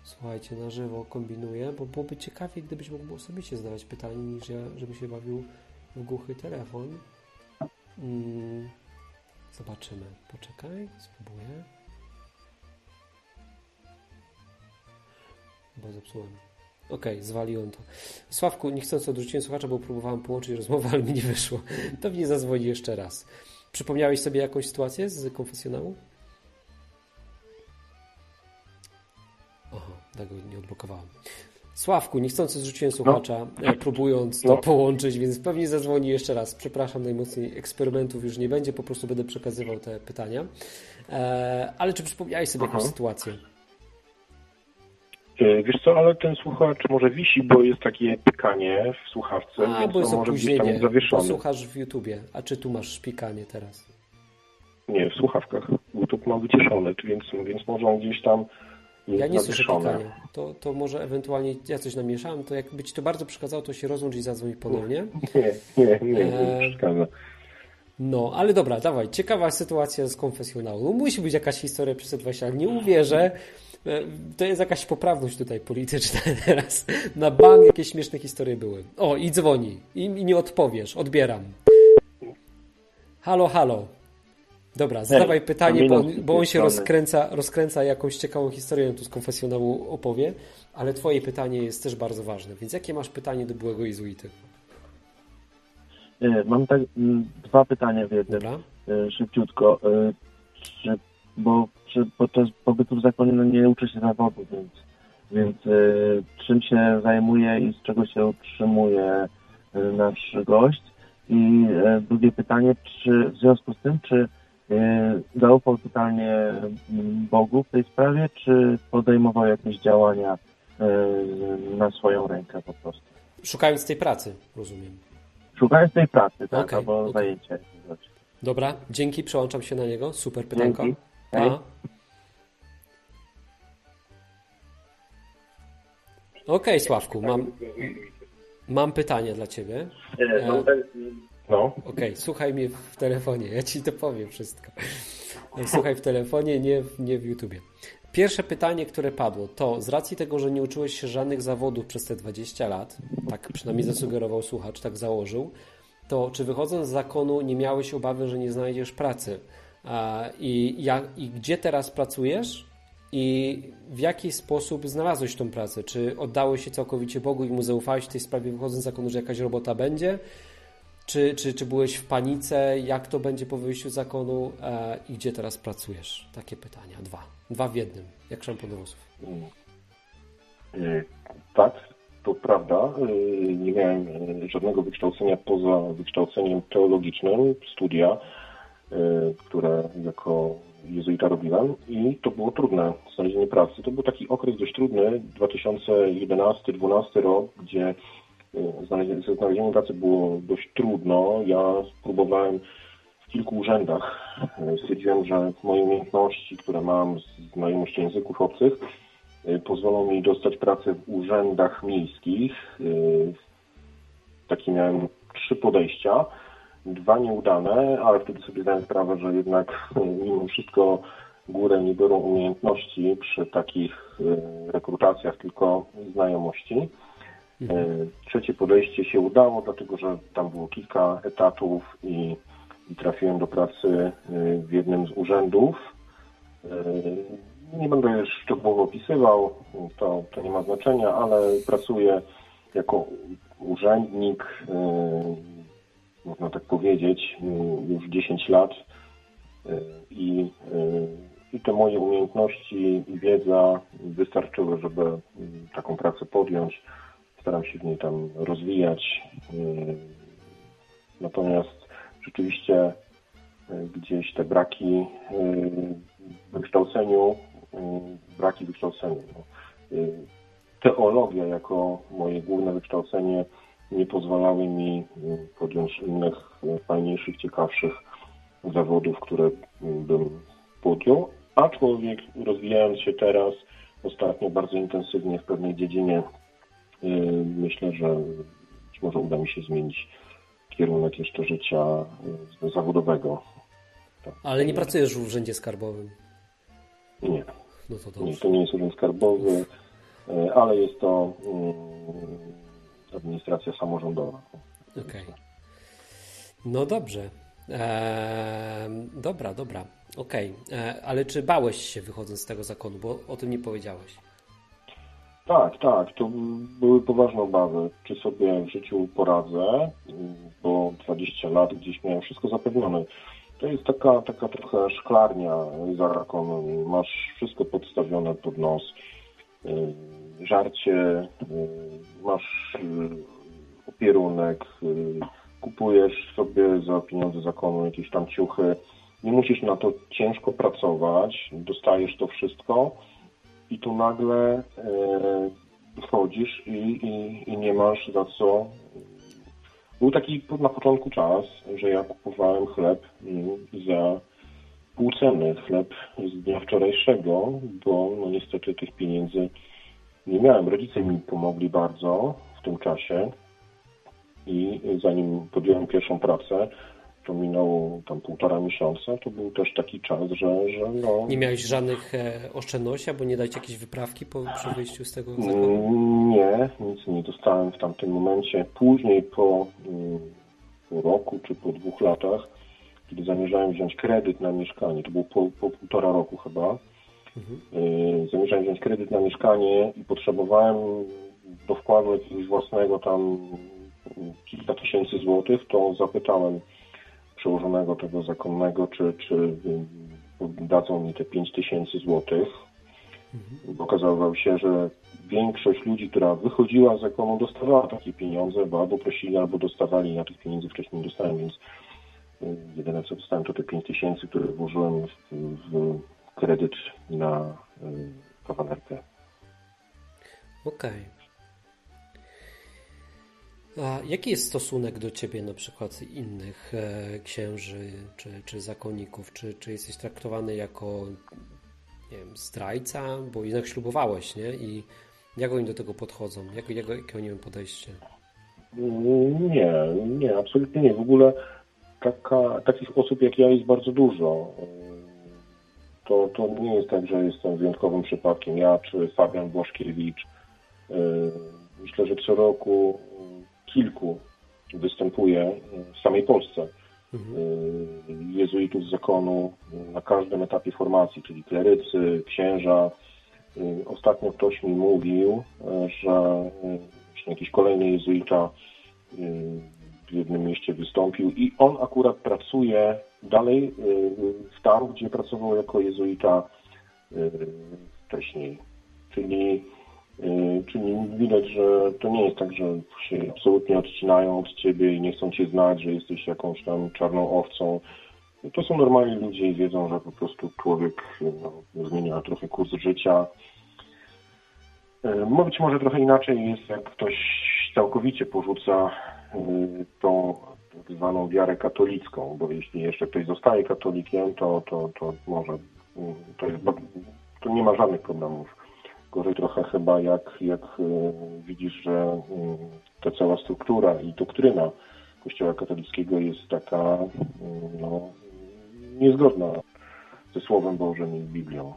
Słuchajcie, na żywo kombinuję, bo byłoby ciekawie, gdybyś mógł osobiście zadawać pytanie, niż ja, się bawił w głuchy telefon. Hmm. Zobaczymy. Poczekaj, spróbuję. Bo zepsułem. Okej, okay, zwaliłem to. Sławku, nie chcąc odrzuciłem słuchacza, bo próbowałem połączyć rozmowę, ale mi nie wyszło. Pewnie zadzwoni jeszcze raz. Przypomniałeś sobie jakąś sytuację z konfesjonału? Aha, tego nie odblokowałem. Sławku, niechcący zrzuciłem słuchacza, no. próbując to no. połączyć, więc pewnie zadzwoni jeszcze raz. Przepraszam najmocniej, eksperymentów już nie będzie, po prostu będę przekazywał te pytania. E, ale czy przypomniałeś sobie Aha. jakąś sytuację? E, wiesz co, ale ten słuchacz może wisi, bo jest takie pikanie w słuchawce, a, bo jest może opóźnienie, zawieszony. słuchasz w YouTubie. A czy tu masz pikanie teraz? Nie, w słuchawkach. YouTube ma wyciszony, więc, więc może gdzieś tam ja nie słyszę pikania. To, to może ewentualnie ja coś namieszałem, to jakby ci to bardzo przeszkadzało, to się rozłącz i zadzwoń ponownie. Nie, nie, nie, nie e... przeszkadza. No, ale dobra, dawaj. Ciekawa sytuacja z konfesjonału. Musi być jakaś historia przez 20 lat. Nie uwierzę. E, to jest jakaś poprawność tutaj polityczna teraz. Na bank jakieś śmieszne historie były. O, i dzwoni. I, i nie odpowiesz. Odbieram. Halo, halo. Dobra, zadawaj pytanie, bo on, bo on się rozkręca, rozkręca jakąś ciekawą historię tu z konfesjonału opowie, ale twoje pytanie jest też bardzo ważne. Więc jakie masz pytanie do byłego jezuity? E, mam tak dwa pytania w jednym. Dobra. E, szybciutko. Bo podczas pobytu w zakonie no nie uczy się zawodu, więc, więc czym się zajmuje i z czego się utrzymuje nasz gość? I drugie pytanie, czy w związku z tym, czy E, zaufał totalnie mm, Bogu w tej sprawie, czy podejmował jakieś działania e, na swoją rękę po prostu? Szukając tej pracy, rozumiem. Szukając tej pracy, tak, okay, albo okay. zajęcia. Dobra, dzięki, przełączam się na niego. Super pytanko. Dzięki. Okej, okay, Sławku, mam, mam pytanie dla Ciebie. E, no. Okej, okay, słuchaj mnie w telefonie, ja ci to powiem wszystko. Słuchaj w telefonie, nie, nie w YouTubie. Pierwsze pytanie, które padło, to z racji tego, że nie uczyłeś się żadnych zawodów przez te 20 lat, tak przynajmniej zasugerował słuchacz, tak założył, to czy wychodząc z zakonu nie miałeś obawy, że nie znajdziesz pracy? I, jak, i gdzie teraz pracujesz? I w jaki sposób znalazłeś tą pracę? Czy oddałeś się całkowicie Bogu i mu zaufałeś w tej sprawie, wychodząc z zakonu, że jakaś robota będzie? Czy, czy, czy byłeś w panice? Jak to będzie po wyjściu z zakonu? E, I gdzie teraz pracujesz? Takie pytania. Dwa. Dwa w jednym. Jak szampon włosów. E, tak, to prawda. E, nie miałem żadnego wykształcenia poza wykształceniem teologicznym, studia, które jako jezuita robiłem i to było trudne, znalezienie pracy. To był taki okres dość trudny, 2011-2012 rok, gdzie ze znalezieniem pracy było dość trudno. Ja spróbowałem w kilku urzędach. Stwierdziłem, że moje umiejętności, które mam z znajomości języków obcych, pozwolą mi dostać pracę w urzędach miejskich. Takie miałem trzy podejścia. Dwa nieudane, ale wtedy sobie zdałem sprawę, że jednak y, mimo wszystko górę nie biorą umiejętności przy takich rekrutacjach, tylko znajomości. E, trzecie podejście się udało, dlatego że tam było kilka etatów i, i trafiłem do pracy e, w jednym z urzędów. E, nie będę już szczegółowo opisywał, to, to nie ma znaczenia, ale pracuję jako urzędnik można tak powiedzieć, już 10 lat i, i te moje umiejętności i wiedza wystarczyły, żeby taką pracę podjąć. Staram się w niej tam rozwijać. Natomiast rzeczywiście gdzieś te braki w wykształceniu, braki w wykształceniu. No. Teologia jako moje główne wykształcenie nie pozwalały mi podjąć innych fajniejszych, ciekawszych zawodów, które bym podjął, aczkolwiek rozwijając się teraz ostatnio bardzo intensywnie w pewnej dziedzinie, myślę, że być może uda mi się zmienić kierunek jeszcze życia zawodowego. Tak. Ale nie pracujesz w urzędzie skarbowym? Nie. No to, dobrze. nie, to nie jest urząd skarbowy, e, ale jest to mm, administracja samorządowa. Okej. Okay. No dobrze. Eee, dobra, dobra. Okej. Okay. Eee, ale czy bałeś się wychodząc z tego zakonu, bo o tym nie powiedziałeś? Tak, tak. To były poważne obawy, czy sobie w życiu poradzę, bo 20 lat gdzieś miałem wszystko zapewnione. To jest taka, taka trochę szklarnia za rakonem. Masz wszystko podstawione pod nos. Y, żarcie, y, masz y, opierunek, kupujesz sobie za pieniądze zakonu jakieś tam ciuchy. Nie musisz na to ciężko pracować, dostajesz to wszystko i tu nagle wchodzisz i, i, i nie masz za co był taki na początku czas, że ja kupowałem chleb za pół ceny, chleb z dnia wczorajszego, bo no niestety tych pieniędzy nie miałem. Rodzice mi pomogli bardzo w tym czasie i zanim podjąłem pierwszą pracę, to minęło tam półtora miesiąca, to był też taki czas, że, że no... Nie miałeś żadnych e, oszczędności, albo nie dać jakieś wyprawki po, przy wyjściu z tego zakładu? Mm, nie, nic nie dostałem w tamtym momencie. Później po, mm, po roku czy po dwóch latach, kiedy zamierzałem wziąć kredyt na mieszkanie, to było po, po półtora roku chyba, mhm. Y, zamierzałem wziąć kredyt na mieszkanie i potrzebowałem do wkładu jakiegoś własnego tam kilka tysięcy złotych, to zapytałem przełożonego tego zakonnego, czy, czy dadzą mi te 5 tysięcy złotych. Mhm. Okazało się, że większość ludzi, która wychodziła z zakonu, dostawała takie pieniądze, bo albo prosili, albo dostawali. Ja tych pieniędzy wcześniej nie dostałem, więc y, jedyne co dostałem to te 5 tysięcy, które włożyłem w, w kredyt na y, kawalerkę. Okej. Okay. A jaki jest stosunek do ciebie na przykład innych e, księży czy, czy zakonników? Czy, czy jesteś traktowany jako nie wiem, zdrajca? Bo jednak ślubowałeś, nie? I jak oni do tego podchodzą? Jak, jak, jakie oni mają podejście? Nie, nie, absolutnie nie. W ogóle taka, takich osób jak ja jest bardzo dużo. To, to nie jest tak, że jestem wyjątkowym przypadkiem. Ja czy Fabian Błaszkiewicz. E, myślę, że co roku kilku występuje w samej Polsce. Mhm. Y, jezuitów z zakonu na każdym etapie formacji, czyli klerycy, księża. Y, ostatnio ktoś mi mówił, że jakiś kolejny jezuita y, w jednym mieście wystąpił i on akurat pracuje dalej w tam, gdzie pracował jako jezuita wcześniej. Czyli Y, czyli widać, że to nie jest tak, że się absolutnie odcinają od ciebie i nie chcą cię znać, że jesteś jakąś tam czarną owcą. To są normalni ludzie i wiedzą, że po prostu człowiek no, zmienia trochę kurs życia. Być może trochę inaczej jest, jak ktoś całkowicie porzuca tą zwaną wiarę katolicką, bo jeśli jeszcze ktoś zostaje katolikiem, to, to, to może to, jest, to nie ma żadnych problemów Gorzej trochę chyba jak, jak e, widzisz, że mm, ta cała struktura i doktryna Kościoła katolickiego jest taka mm, no, niezgodna ze Słowem Bożym i Biblią.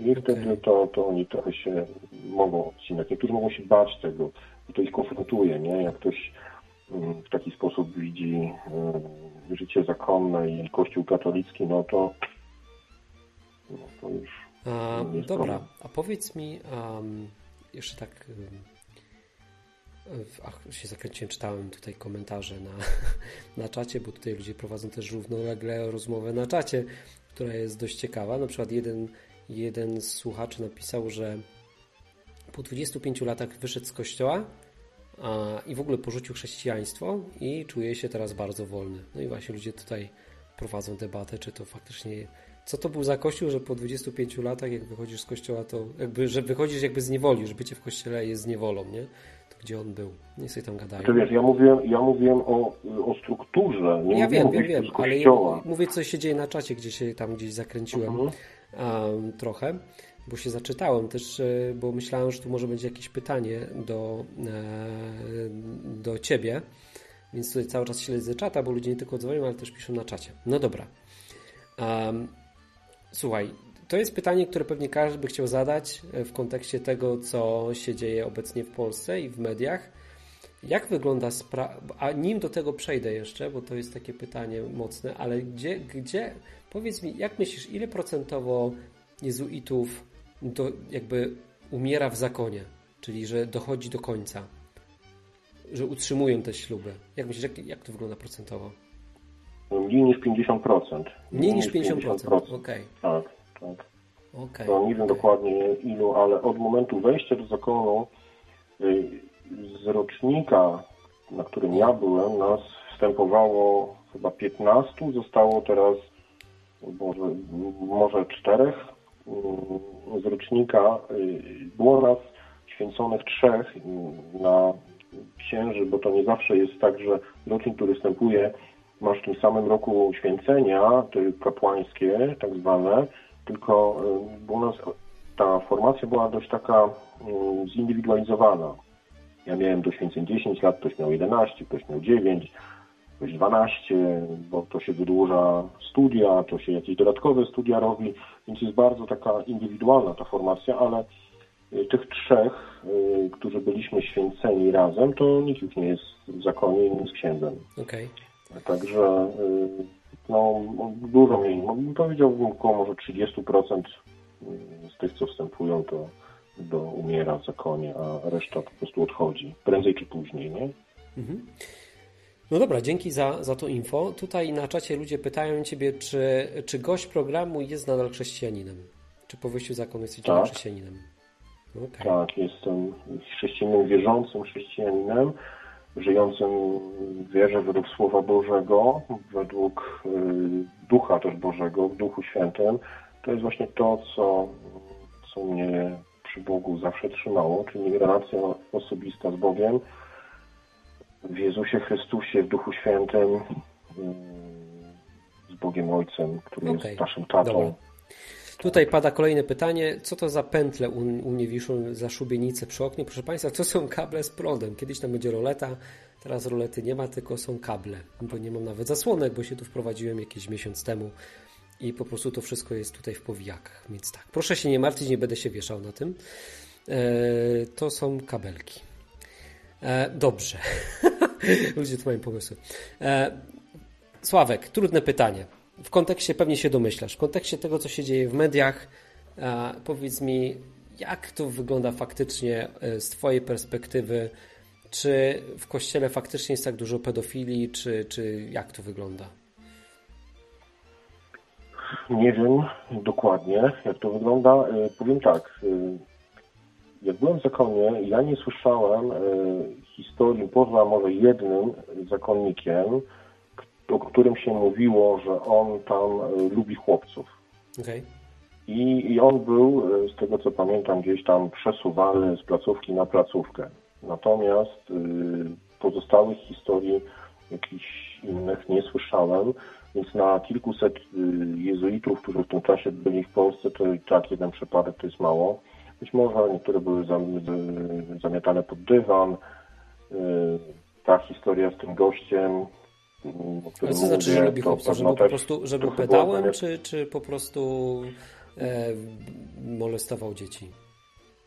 I okay. wtedy to, to oni trochę się mogą odcinać. Niektórzy mogą się bać tego, bo to ich konfrontuje, nie? Jak ktoś mm, w taki sposób widzi życie zakonne i Kościół katolicki, no to, no to już a, dobra, a powiedz mi um, jeszcze tak. Um, ach, się zakręciłem, czytałem tutaj komentarze na, na czacie, bo tutaj ludzie prowadzą też równolegle rozmowę na czacie, która jest dość ciekawa. Na przykład jeden, jeden z słuchaczy napisał, że po 25 latach wyszedł z kościoła i w ogóle porzucił chrześcijaństwo i czuje się teraz bardzo wolny. No i właśnie ludzie tutaj prowadzą debatę, czy to faktycznie co to był za kościół, że po 25 latach, jak wychodzisz z kościoła, to jakby, że wychodzisz jakby z niewoli, że bycie w kościele jest z niewolą, nie? To gdzie on był? Nie sobie tam gadają. To wiesz, ja mówiłem, ja mówiłem o, o strukturze, nie Ja wiem, wiem, wiem, ale ja mówię, co się dzieje na czacie, gdzie się tam gdzieś zakręciłem Mhm. um, trochę, bo się zaczytałem też, e, bo myślałem, że tu może będzie jakieś pytanie do, e, do ciebie, więc tutaj cały czas śledzę czata, bo ludzie nie tylko dzwonią, ale też piszą na czacie. No dobra. Um, Słuchaj, to jest pytanie, które pewnie każdy by chciał zadać e, w kontekście tego, co się dzieje obecnie w Polsce i w mediach. Jak wygląda sprawa, a nim do tego przejdę jeszcze, bo to jest takie pytanie mocne, ale gdzie, gdzie, powiedz mi, jak myślisz, ile procentowo jezuitów to jakby umiera w zakonie, czyli że dochodzi do końca, że utrzymują te śluby. Jak myślisz, jak, jak to wygląda procentowo? Mniej niż 50%. Mniej, niż 50%, 50%. okej. Okay. Tak, tak. Okay, to nie wiem okay. dokładnie ilu, ale od momentu wejścia do zakonu y, z rocznika, na którym ja byłem, nas wstępowało chyba 15, zostało teraz może, może 4 z rocznika y, było nas święconych trzech y, na księży, bo to nie zawsze jest tak, że rocznik, który wstępuje, masz w tym samym roku święcenia, kapłańskie, tak zwane, tylko y, u nas ta formacja była dość taka y, zindywidualizowana. Ja miałem do święceń 10 lat, ktoś miał 11, ktoś miał 9, ktoś 12, bo to się wydłuża studia, to się jakieś dodatkowe studia robi, więc jest bardzo taka indywidualna ta formacja, ale y, tych trzech, y, którzy byliśmy święceni razem, to nikt już nie jest w zakonie i nie jest księdzem. Okej. Także y, no, dużo mniej, no, powiedziałbym około może 30% z tych, co wstępują, to do umiera w zakonie, a reszta po prostu odchodzi, prędzej czy później, nie? Mhm. No dobra, dzięki za, za to info. Tutaj na czacie ludzie pytają Ciebie, czy, czy gość programu jest nadal chrześcijaninem? Czy po wyjściu z zakonu jesteś Tak. chrześcijaninem? Okej. Tak, jestem chrześcijaninem wierzącym chrześcijaninem, żyjącym w wierze według Słowa Bożego, według y, Ducha też Bożego, w Duchu Świętym. To jest właśnie to, co, co mnie przy Bogu zawsze trzymało, czyli relacja osobista z Bogiem, w Jezusie Chrystusie, w Duchu Świętym, y, z Bogiem Ojcem, który Okej, jest naszym tatą. dobra. Tutaj pada kolejne pytanie. Co to za pętle u, u mnie wiszą za szubienicę przy oknie? Proszę Państwa, to są kable z prądem. Kiedyś tam będzie roleta, teraz rolety nie ma, tylko są kable. Bo nie mam nawet zasłonek, bo się tu wprowadziłem jakiś miesiąc temu i po prostu to wszystko jest tutaj w powijakach. Więc tak, proszę się nie martwić, nie będę się wieszał na tym. E, to są kabelki. E, dobrze. Ludzie tu mają pomysły. E, Sławek, trudne pytanie. W kontekście, pewnie się domyślasz, w kontekście tego, co się dzieje w mediach, e, powiedz mi, jak to wygląda faktycznie e, z Twojej perspektywy? Czy w kościele faktycznie jest tak dużo pedofilii, czy, czy jak to wygląda? Nie wiem dokładnie, jak to wygląda. Y, Powiem tak. Jak byłem w zakonie, ja nie słyszałem y, historii poza może jednym zakonnikiem, o którym się mówiło, że on tam y, lubi chłopców. Okej. I, I on był, y, z tego co pamiętam, gdzieś tam przesuwany z placówki na placówkę. Natomiast pozostałych historii jakichś innych nie słyszałem, więc na kilkuset jezuitów, którzy w tym czasie byli w Polsce, to i tak jeden przypadek to jest mało. Być może niektóre były zamiatane pod dywan. Y, Ta historia z tym gościem, y, o którym co znaczy, że lubi to chłopców? Że pewno był po prostu, że był trochę była pedałem, zamiat- czy, czy po prostu e, molestował dzieci?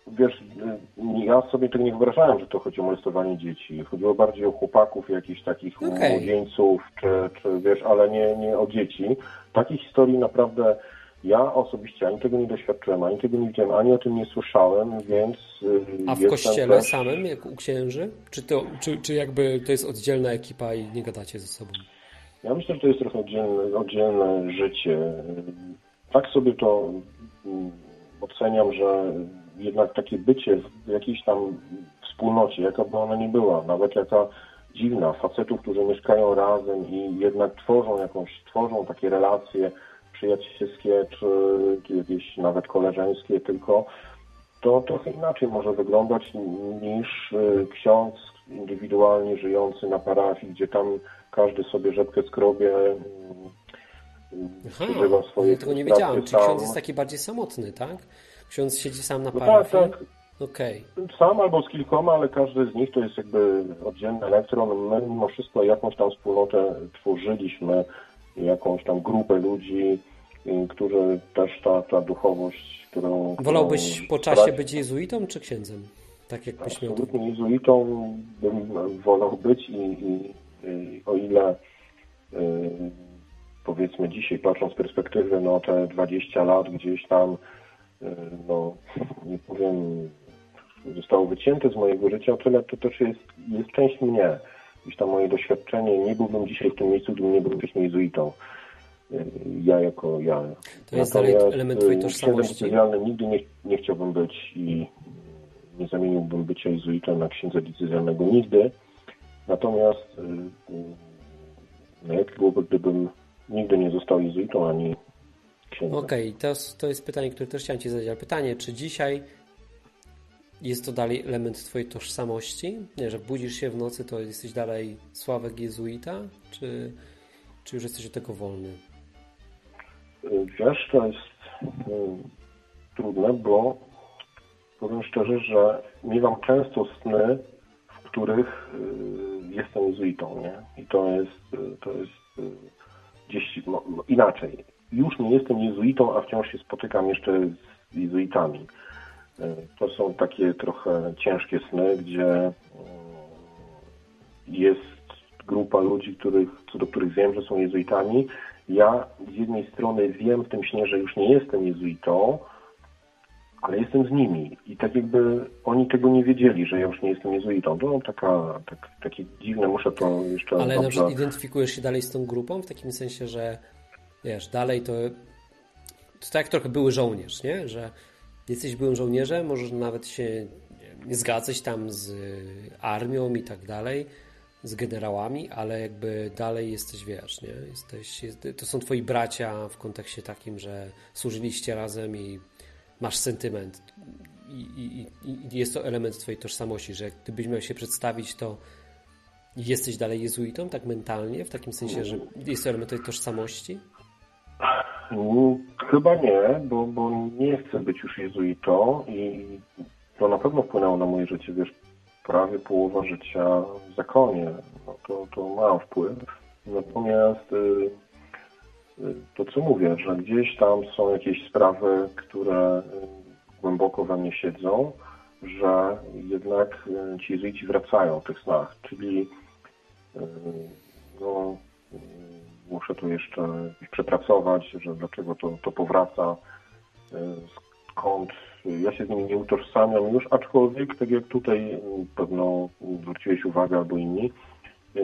Wiesz, y, ja sobie tego nie wyobrażałem, że to chodzi o molestowanie dzieci. Chodziło bardziej o chłopaków, jakichś takich Okej. młodzieńców, czy, czy wiesz, ale nie, nie o dzieci. Takich historii naprawdę Ja osobiście ani tego nie doświadczyłem, ani tego nie widziałem, ani o tym nie słyszałem, więc. Y, A w kościele też... samym, jak u księży? Czy, to, czy, czy jakby to jest oddzielna ekipa i nie gadacie ze sobą? Ja myślę, że to jest trochę oddzielne, oddzielne życie. Tak sobie to mm, oceniam, że jednak takie bycie w jakiejś tam wspólnocie, jaka by ona nie była, nawet jaka dziwna, facetów, którzy mieszkają razem i jednak tworzą jakąś, tworzą takie relacje przyjacielskie, czy, jakieś nawet koleżeńskie, tylko to trochę inaczej może wyglądać niż y, ksiądz indywidualnie żyjący na parafii, gdzie tam każdy sobie rzepkę skrobie, przeżywa swoje Ja tego nie wiedziałem. Czy ksiądz jest taki bardziej samotny, tak? Ksiądz siedzi sam na no parafii? tak, tak. Okay. Sam albo z kilkoma, ale każdy z nich to jest jakby oddzielny elektron. My mimo wszystko jakąś tam wspólnotę tworzyliśmy, jakąś tam grupę ludzi, którzy też ta, ta duchowość, którą... Wolałbyś którą po czasie być jezuitą czy księdzem? Tak jak byś miał... Jezuitą bym wolał być i, i, i o ile y, powiedzmy dzisiaj patrząc z perspektywy, no te 20 lat gdzieś tam y, no nie powiem zostało wycięte z mojego życia, o tyle to też jest, jest część mnie. Gdzieś tam moje doświadczenie, nie byłbym dzisiaj w tym miejscu, gdybym nie był wcześniej jezuitą. Y, ja jako ja. To jest Natomiast element twojej y, tożsamości. nigdy nie, nie chciałbym być i nie zamieniłbym bycia jezuitą na księdza decyzjalnego nigdy. Natomiast no jak byłoby, gdybym nigdy nie został jezuitą ani księdzem. Okej, okay, to, to jest pytanie, które też chciałem Ci zadać, ale pytanie, czy dzisiaj jest to dalej element Twojej tożsamości? Nie, że budzisz się w nocy, to jesteś dalej Sławek jezuita? Czy, czy już jesteś od tego wolny? Wiesz, to jest hmm, trudne, bo powiem szczerze, że miewam często sny, w których y, jestem jezuitą, nie? I to jest, y, to jest y, gdzieś no, inaczej. Już nie jestem jezuitą, a wciąż się spotykam jeszcze z jezuitami. To są takie trochę ciężkie sny, gdzie jest grupa ludzi, których, co do których wiem, że są jezuitami. Ja z jednej strony wiem w tym śnie, że już nie jestem jezuitą, ale jestem z nimi. I tak jakby oni tego nie wiedzieli, że ja już nie jestem jezuitą. To taka, tak, takie dziwne, muszę to jeszcze... Ale dobrze... na przykład identyfikujesz się dalej z tą grupą, w takim sensie, że wiesz, dalej to... To tak jak trochę były żołnierz, nie? Że jesteś byłym żołnierzem, możesz nawet się nie zgadzać tam z armią i tak dalej, z generałami, ale jakby dalej jesteś, wiesz, nie? Jesteś, jest, to są twoi bracia w kontekście takim, że służyliście razem i masz sentyment. I, i, I, jest to element twojej tożsamości, że gdybyś miał się przedstawić, to jesteś dalej jezuitą, tak mentalnie, w takim sensie, że jest to element twojej tożsamości? Chyba nie, bo, bo nie chcę być już jezuitą i to na pewno wpłynęło na moje życie, wiesz, prawie połowa życia w zakonie, no to, to ma wpływ. Natomiast y, y, to, co mówię, że gdzieś tam są jakieś sprawy, które y, głęboko we mnie siedzą, że jednak ci jezuici wracają w tych snach, czyli no, muszę tu jeszcze przepracować, że dlaczego to, to powraca, skąd ja się z nimi nie utożsamiam już, aczkolwiek, tak jak tutaj pewno zwróciłeś uwagę albo inni, e,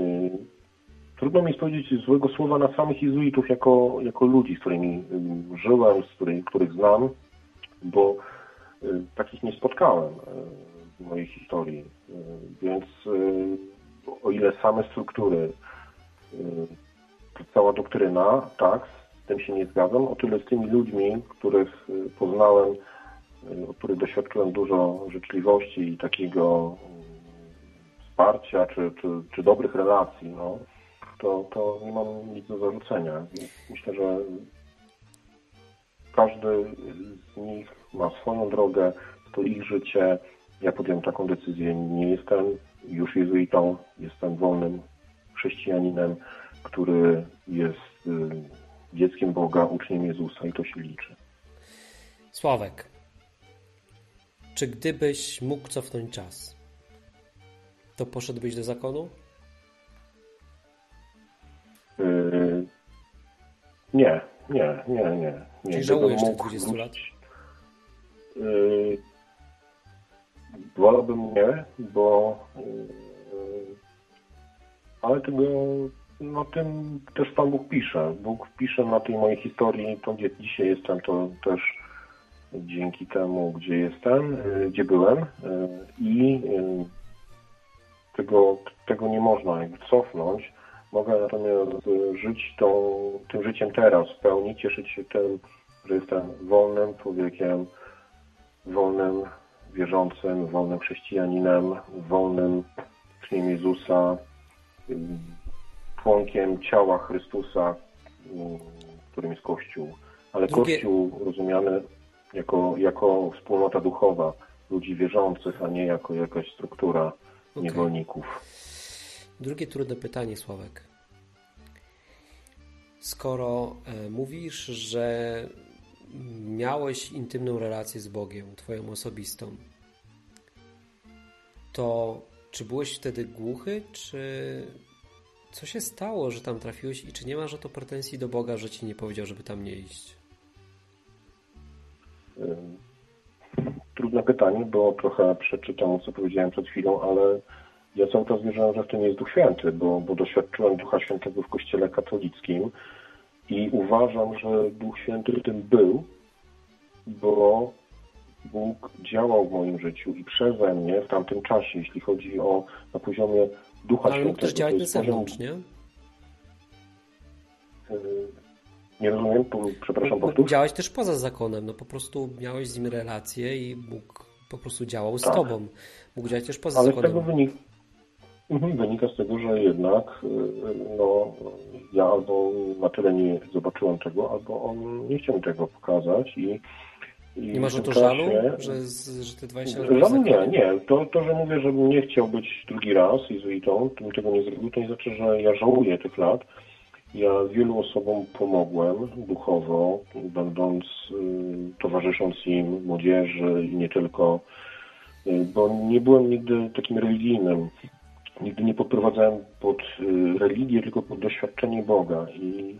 trudno mi powiedzieć złego słowa na samych jezuitów jako, jako ludzi, z którymi żyłem, z których, znam, bo e, takich nie spotkałem w mojej historii. Więc o ile same struktury cała doktryna, tak, z tym się nie zgadzam. O tyle z tymi ludźmi, których y, poznałem, y, od których doświadczyłem dużo życzliwości i takiego wsparcia, czy, czy, czy dobrych relacji, no, to, to nie mam nic do zarzucenia. Myślę, że każdy z nich ma swoją drogę, to ich życie. Ja podjąłem taką decyzję. Nie jestem już jezuitą, jestem wolnym chrześcijaninem który jest y, dzieckiem Boga, uczniem Jezusa i to się liczy. Sławek, czy gdybyś mógł cofnąć czas, to poszedłbyś do zakonu? Yy, nie, nie, nie, nie. nie. Czyli żałujesz tych 20 lat? Yy, wolałbym nie, bo yy, ale tego no tym też Pan Bóg pisze. Bóg pisze na tej mojej historii, to gdzie dzisiaj jestem, to też dzięki temu, gdzie jestem, yy, gdzie byłem i tego, tego nie można jakby cofnąć. Mogę natomiast żyć tą, tym życiem teraz, w pełni, cieszyć się tym, że jestem wolnym człowiekiem, wolnym wierzącym, wolnym chrześcijaninem, wolnym uczniem Jezusa, członkiem ciała Chrystusa, którym jest Kościół. Ale. Kościół rozumiany jako, jako wspólnota duchowa ludzi wierzących, a nie jako jakaś struktura okay. niewolników. Drugie trudne pytanie, Sławek. Skoro e, mówisz, że miałeś intymną relację z Bogiem, Twoją osobistą, to czy byłeś wtedy głuchy, czy co się stało, że tam trafiłeś i czy nie masz o to pretensji do Boga, że ci nie powiedział, żeby tam nie iść? Trudne pytanie, bo trochę przeczytam, co powiedziałem przed chwilą, ale ja cały czas wierzyłem, że w tym jest Duch Święty, bo, bo doświadczyłem Ducha Świętego w Kościele katolickim i uważam, że Duch Święty w tym był, bo Bóg działał w moim życiu i przeze mnie w tamtym czasie, jeśli chodzi o na poziomie Ducha Ale Świętego. Ale mógł też działać na zewnątrz, nie? Nie rozumiem, przepraszam, powtórz. Działałeś też poza zakonem, no po prostu miałeś z nim relacje i Bóg po prostu działał z tak. tobą. Mógł działać też poza Ale zakonem. Z tego wynik, mhm, wynika z tego, że jednak yy, no, ja albo na tyle nie zobaczyłem tego, albo on nie chciał mi tego pokazać i i nie masz o to żalu, że, że te 20 lat... Żalu nie, nie. To, to, że mówię, że nie chciał być drugi raz jezuitą, bym tego nie zrobił, to nie znaczy, że ja żałuję tych lat. Ja wielu osobom pomogłem duchowo, będąc, y, towarzysząc im, młodzieży i nie tylko, y, bo nie byłem nigdy takim religijnym. Nigdy nie podprowadzałem pod y, religię, tylko pod doświadczenie Boga. I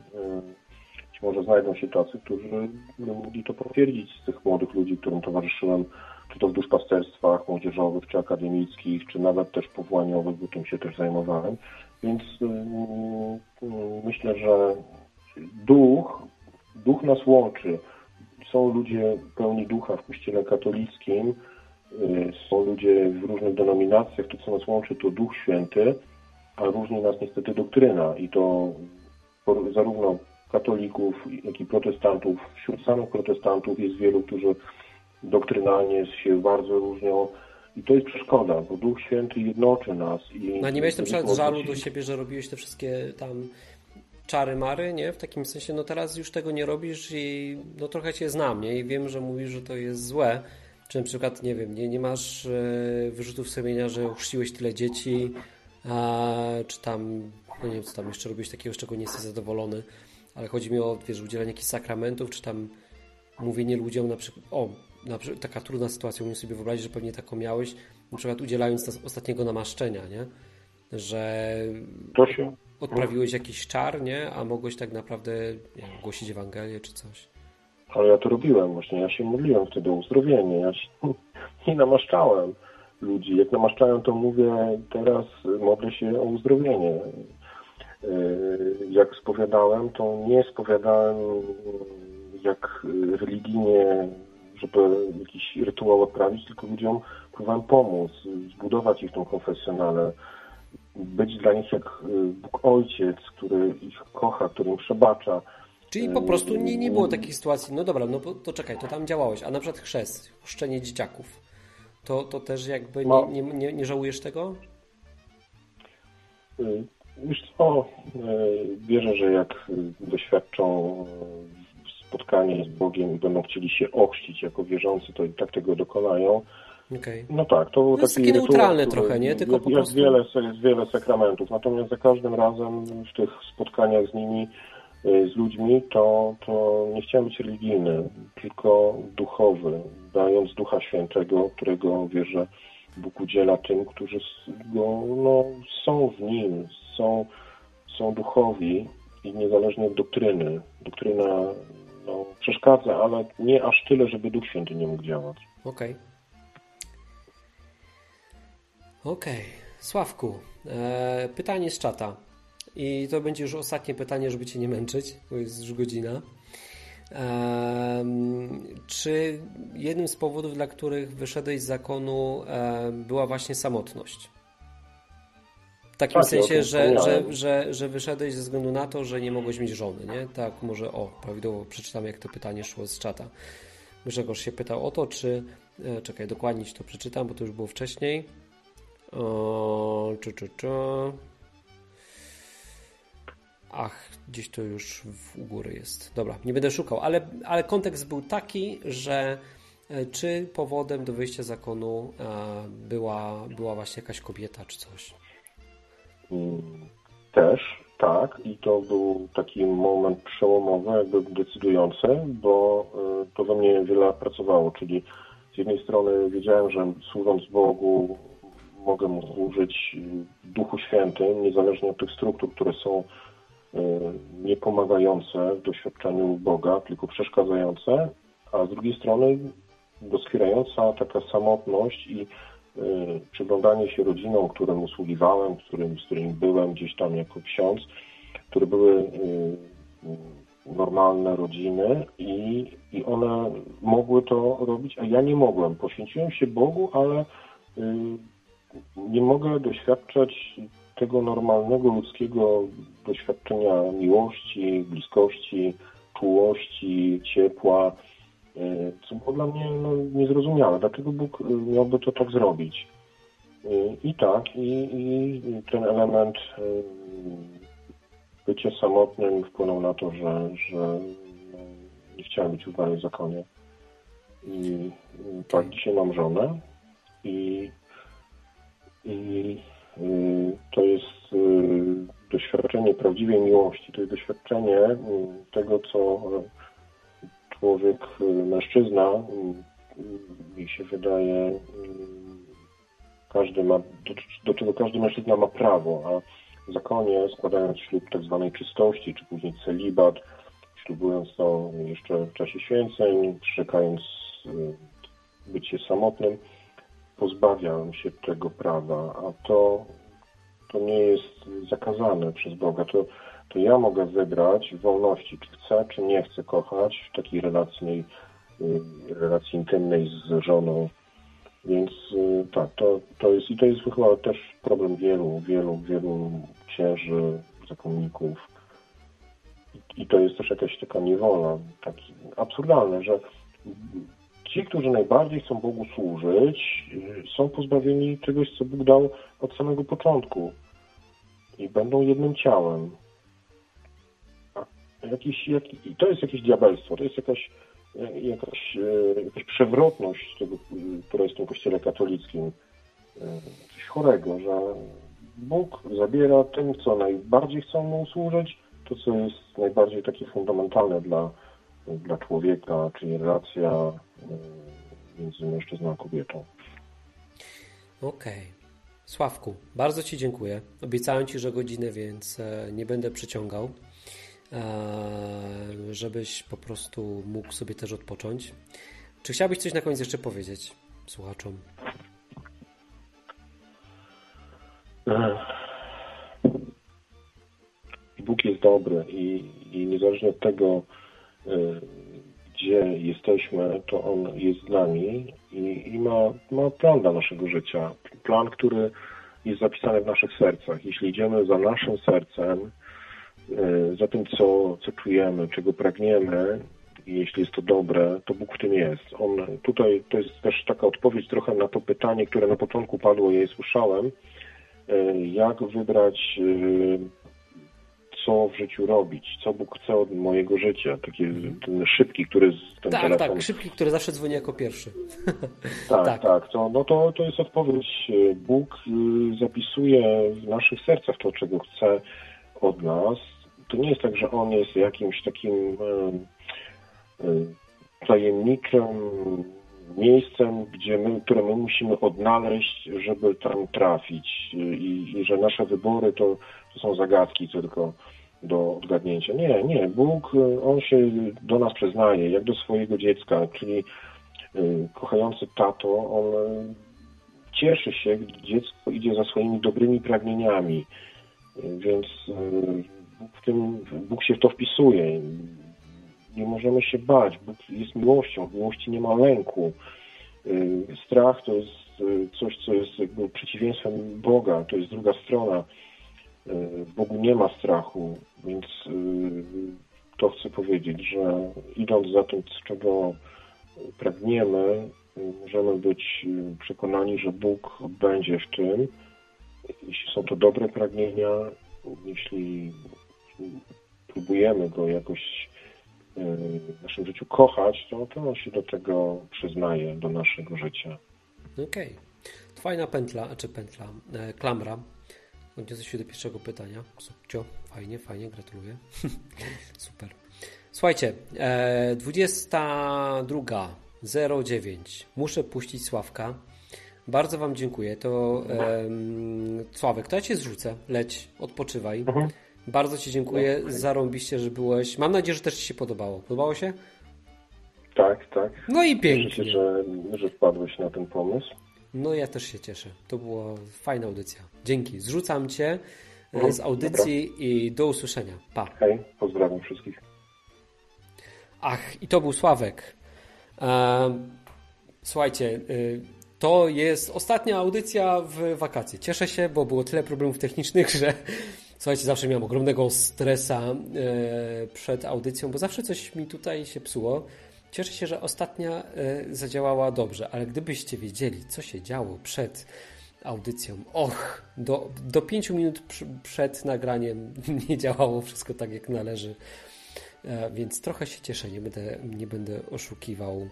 być może znajdą się tacy, którzy mogli to potwierdzić z tych młodych ludzi, którym towarzyszyłem, czy to w duszpasterstwach młodzieżowych, czy akademickich, czy nawet też powołaniowych, bo tym się też zajmowałem. Więc yy, myślę, że duch, duch nas łączy. Są ludzie pełni ducha w kościele katolickim, yy, są ludzie w różnych denominacjach, to co nas łączy to Duch Święty, a różni nas niestety doktryna i to zarówno katolików, jak i protestantów. Wśród samych protestantów jest wielu, którzy doktrynalnie się bardzo różnią. I to jest przeszkoda, bo Duch Święty jednoczy nas. I no nie miałeś na przykład żalu do siebie, że robiłeś te wszystkie tam czary mary, nie? W takim sensie, no teraz już tego nie robisz i no trochę cię znam, nie? I wiem, że mówisz, że to jest złe. Czy na przykład, nie wiem, nie, nie masz e, wyrzutów sumienia, że ochrzciłeś tyle dzieci, a, czy tam, no nie wiem, co tam jeszcze robiłeś takiego, z czego nie jesteś zadowolony ale chodzi mi o wiesz, udzielanie jakichś sakramentów, czy tam mówienie ludziom na przykład, o, na taka trudna sytuacja, umiem sobie wyobrazić, że pewnie taką miałeś, na przykład udzielając ostatniego namaszczenia, nie? Że Proszę. odprawiłeś jakiś czar, nie? A mogłeś tak naprawdę wiem, głosić Ewangelię czy coś. Ale ja to robiłem właśnie, ja się modliłem wtedy o uzdrowienie, ja się nie namaszczałem ludzi. Jak namaszczałem, to mówię, teraz modlę się o uzdrowienie. Y, jak spowiadałem, to nie spowiadałem jak religijnie, żeby jakiś rytuał odprawić, tylko ludziom próbowałem pomóc, zbudować ich tą konfesjonalę, być dla nich jak y, Bóg Ojciec, który ich kocha, który im przebacza. Czyli po prostu nie, nie było takiej sytuacji, no dobra, no to czekaj, to tam działałeś, a na przykład chrzest, chrzczenie dzieciaków, to, to też jakby nie, no. nie, nie, nie żałujesz tego? Y, Wiesz co, e, wierzę, że jak doświadczą spotkania z Bogiem i będą chcieli się ochrzcić jako wierzący, to i tak tego dokonają. Okay. No tak, to, to jest takie neutralne trochę, nie? Tylko jest, po prostu... wiele, jest wiele sakramentów, natomiast za każdym razem w tych spotkaniach z nimi, e, z ludźmi, to, to nie chciałem być religijny, tylko duchowy, dając Ducha Świętego, którego wierzę Bóg udziela tym, którzy go, no, są w Nim, są, są duchowi i niezależnie od doktryny. Doktryna no, przeszkadza, ale nie aż tyle, żeby Duch Święty nie mógł działać. Okej. Okay. Okej. Okay. Sławku, e, pytanie z czata. I to będzie już ostatnie pytanie, żeby Cię nie męczyć, bo jest już godzina. Czy jednym z powodów, dla których wyszedłeś z zakonu, e, była właśnie samotność? W takim tak, sensie, że, że, że, że wyszedłeś ze względu na to, że nie mogłeś mieć żony, nie? Tak, może o, prawidłowo przeczytam, jak to pytanie szło z czata. Grzegorz się pytał o to, czy. E, czekaj, dokładnie ci to przeczytam, bo to już było wcześniej. O, czy, czy, czy. Ach, gdzieś to już w, u góry jest. Dobra, nie będę szukał, ale, ale kontekst był taki, że e, czy powodem do wyjścia z zakonu e, była, była właśnie jakaś kobieta czy coś? Mm, też, tak. I to był taki moment przełomowy, jakby decydujący, bo e, to we mnie wiele pracowało, czyli z jednej strony wiedziałem, że służąc Bogu mogę mu służyć w Duchu Świętym, niezależnie od tych struktur, które są e, niepomagające w doświadczeniu Boga, tylko przeszkadzające, a z drugiej strony doskwierająca taka samotność i y, przyglądanie się rodzinom, którym usługiwałem, którym, z którymi byłem gdzieś tam jako ksiądz, które były y, normalne rodziny i, i one mogły to robić, a ja nie mogłem. Poświęciłem się Bogu, ale y, nie mogę doświadczać tego normalnego ludzkiego doświadczenia miłości, bliskości, czułości, ciepła, co było dla mnie no, niezrozumiałe. Dlaczego Bóg e, miałby to tak zrobić? E, I tak, i, i ten element bycia samotnym wpłynął na to, że, że no, nie chciałem być uznany w zakonie. I tak, dzisiaj mam żonę i i to jest doświadczenie prawdziwej miłości. To jest doświadczenie tego, co człowiek, mężczyzna, mi się wydaje, każdy ma, do, do czego każdy mężczyzna ma prawo, a w zakonie składając ślub tak zwanej czystości, czy później celibat, ślubując to jeszcze w czasie święceń, przyrzekając bycie samotnym, pozbawiam się tego prawa, a to, to nie jest zakazane przez Boga. To, to ja mogę wybrać w wolności, czy chcę, czy nie chcę kochać w takiej relacji, y, relacji intymnej z żoną. Więc y, tak, to, to jest i to jest chyba też problem wielu, wielu, wielu księży, zakonników. I, to jest też jakaś taka niewola, taki absurdalne, że ci, którzy najbardziej chcą Bogu służyć, są pozbawieni czegoś, co Bóg dał od samego początku i będą jednym ciałem. Jakiś, jak, to jest jakieś diabelstwo, to jest jakaś, jakaś, jakaś przewrotność tego, która jest w tym kościele katolickim. Coś chorego, że Bóg zabiera tym, co najbardziej chcą mu służyć, to, co jest najbardziej takie fundamentalne dla, dla człowieka, czyli relacja e, między mężczyzną a kobietą. Okej. Okay. Sławku, bardzo Ci dziękuję. Obiecałem Ci, że godzinę, więc e, nie będę przyciągał, e, żebyś po prostu mógł sobie też odpocząć. Czy chciałbyś coś na koniec jeszcze powiedzieć słuchaczom? Bóg jest dobry i, i niezależnie od tego, Y, gdzie jesteśmy, to On jest z nami i, i ma, ma plan dla naszego życia. Plan, który jest zapisany w naszych sercach. Jeśli idziemy za naszym sercem, za tym, co, co czujemy, czego pragniemy, i jeśli jest to dobre, to Bóg w tym jest. On tutaj to jest też taka odpowiedź trochę na to pytanie, które na początku padło, ja je słyszałem. Y, jak wybrać co w życiu robić, co Bóg chce od mojego życia. Taki ten szybki, który z ten tak, telefon... Tak, szybki, który zawsze dzwoni jako pierwszy. tak, tak, tak. To, no to, to jest odpowiedź. Bóg y, zapisuje w naszych sercach to, czego chce od nas. To nie jest tak, że On jest jakimś takim tajemniczym miejscem, gdzie my, które my musimy odnaleźć, żeby tam trafić. I, i że nasze wybory to, to są zagadki tylko do odgadnięcia. Nie, nie. Bóg, y, on się do nas przyznaje, jak do swojego dziecka, czyli y, kochający tato, on y, cieszy się, gdy dziecko idzie za swoimi dobrymi pragnieniami. Więc Bóg, w tym, Bóg się w to wpisuje. Nie możemy się bać. Bóg jest miłością. W miłości nie ma lęku. Strach to jest coś, co jest jakby przeciwieństwem Boga. To jest druga strona. W Bogu nie ma strachu, więc to chcę powiedzieć, że idąc za tym, czego pragniemy, możemy być przekonani, że Bóg będzie w tym. Jeśli są to dobre pragnienia, jeśli próbujemy Go jakoś w naszym życiu kochać, to, to on się do tego przyznaje, do naszego życia. Okej. Okay. Fajna pętla, czy pętla, e, klamra. Odniosę się do pierwszego pytania. Subcio, fajnie, fajnie, gratuluję. Super. Słuchajcie, e, 22.09. Muszę puścić Sławka. Bardzo Wam dziękuję. To e, Sławek, to ja Cię zrzucę. Leć, odpoczywaj. Mhm. Bardzo Ci dziękuję. No, Zarąbiście, że byłeś. Mam nadzieję, że też Ci się podobało. Podobało się? Tak, tak. No i pięknie. Cieszę się, że, że wpadłeś na ten pomysł. No ja też się cieszę. To była fajna audycja. Dzięki. Zrzucam Cię no, z audycji dobra. i do usłyszenia. Pa. Hej, pozdrawiam wszystkich. Ach, i to był Sławek. słuchajcie, y, to jest ostatnia audycja w wakacje. Cieszę się, bo było tyle problemów technicznych, że słuchajcie, zawsze miałem ogromnego stresa e, przed audycją, bo zawsze coś mi tutaj się psuło. Cieszę się, że ostatnia e, zadziałała dobrze, ale gdybyście wiedzieli, co się działo przed audycją, och, do, do minut przed nagraniem nie działało wszystko tak, jak należy, e, więc trochę się cieszę, nie będę, nie będę oszukiwał.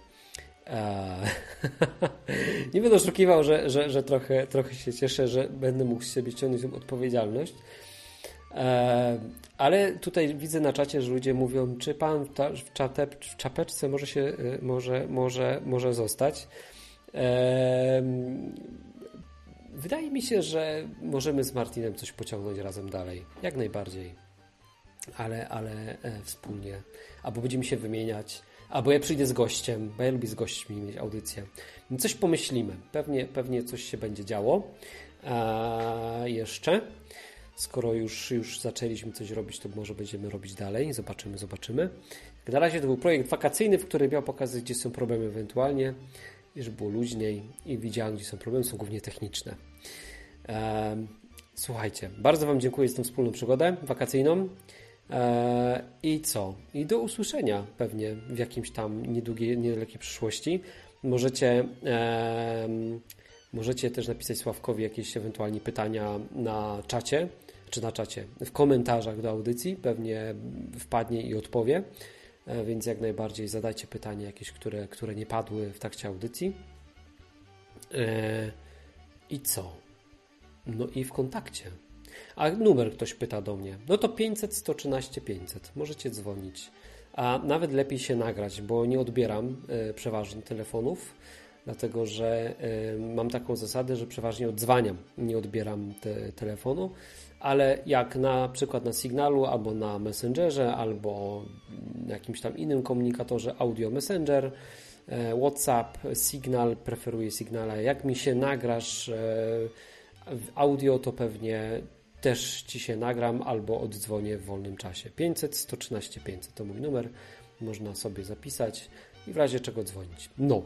Nie będę oszukiwał, że, że, że trochę, trochę się cieszę, że będę mógł z siebie ściągnąć odpowiedzialność. E, ale tutaj widzę na czacie, że ludzie mówią, czy pan w, czate, w czapeczce może się, e, może, może, może zostać. E, wydaje mi się, że możemy z Martinem coś pociągnąć razem dalej. Jak najbardziej. Ale, ale wspólnie. Albo będziemy się wymieniać. Albo ja przyjdę z gościem, bo ja lubię z gośćmi mieć audycję. Coś pomyślimy. Pewnie, pewnie coś się będzie działo. Jeszcze skoro już, już zaczęliśmy coś robić, to może będziemy robić dalej. Zobaczymy, zobaczymy. Na razie to był projekt wakacyjny, w którym miał pokazać, gdzie są problemy ewentualnie, żeby było luźniej i widziałem, gdzie są problemy, są głównie techniczne. Słuchajcie, bardzo Wam dziękuję za tę wspólną przygodę wakacyjną. E, I co? I do usłyszenia pewnie w jakimś tam niedługiej, niedalekiej przyszłości. Możecie Możecie też napisać Sławkowi jakieś ewentualnie pytania na czacie, czy na czacie, w komentarzach do audycji. Pewnie wpadnie i odpowie, e, więc jak najbardziej zadajcie pytania jakieś, które, które nie padły w trakcie audycji. E, I co? No i w kontakcie. A numer ktoś pyta do mnie. No to 500 113 500. Możecie dzwonić. A nawet lepiej się nagrać, bo nie odbieram e, przeważnie telefonów dlatego że mam taką zasadę, że przeważnie odzwaniam, nie odbieram te, telefonu, ale jak na przykład na Signalu, albo na Messengerze, albo jakimś tam innym komunikatorze audio Messenger, e, WhatsApp, Signal, preferuję Signala. Jak mi się nagrasz e, w audio, to pewnie też Ci się nagram albo oddzwonię w wolnym czasie. 500 113 500 to mój numer, można sobie zapisać i w razie czego dzwonić. No,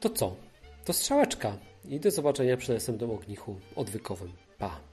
to co? To strzałeczka i do zobaczenia przy następnym ognichu odwykowym. Pa!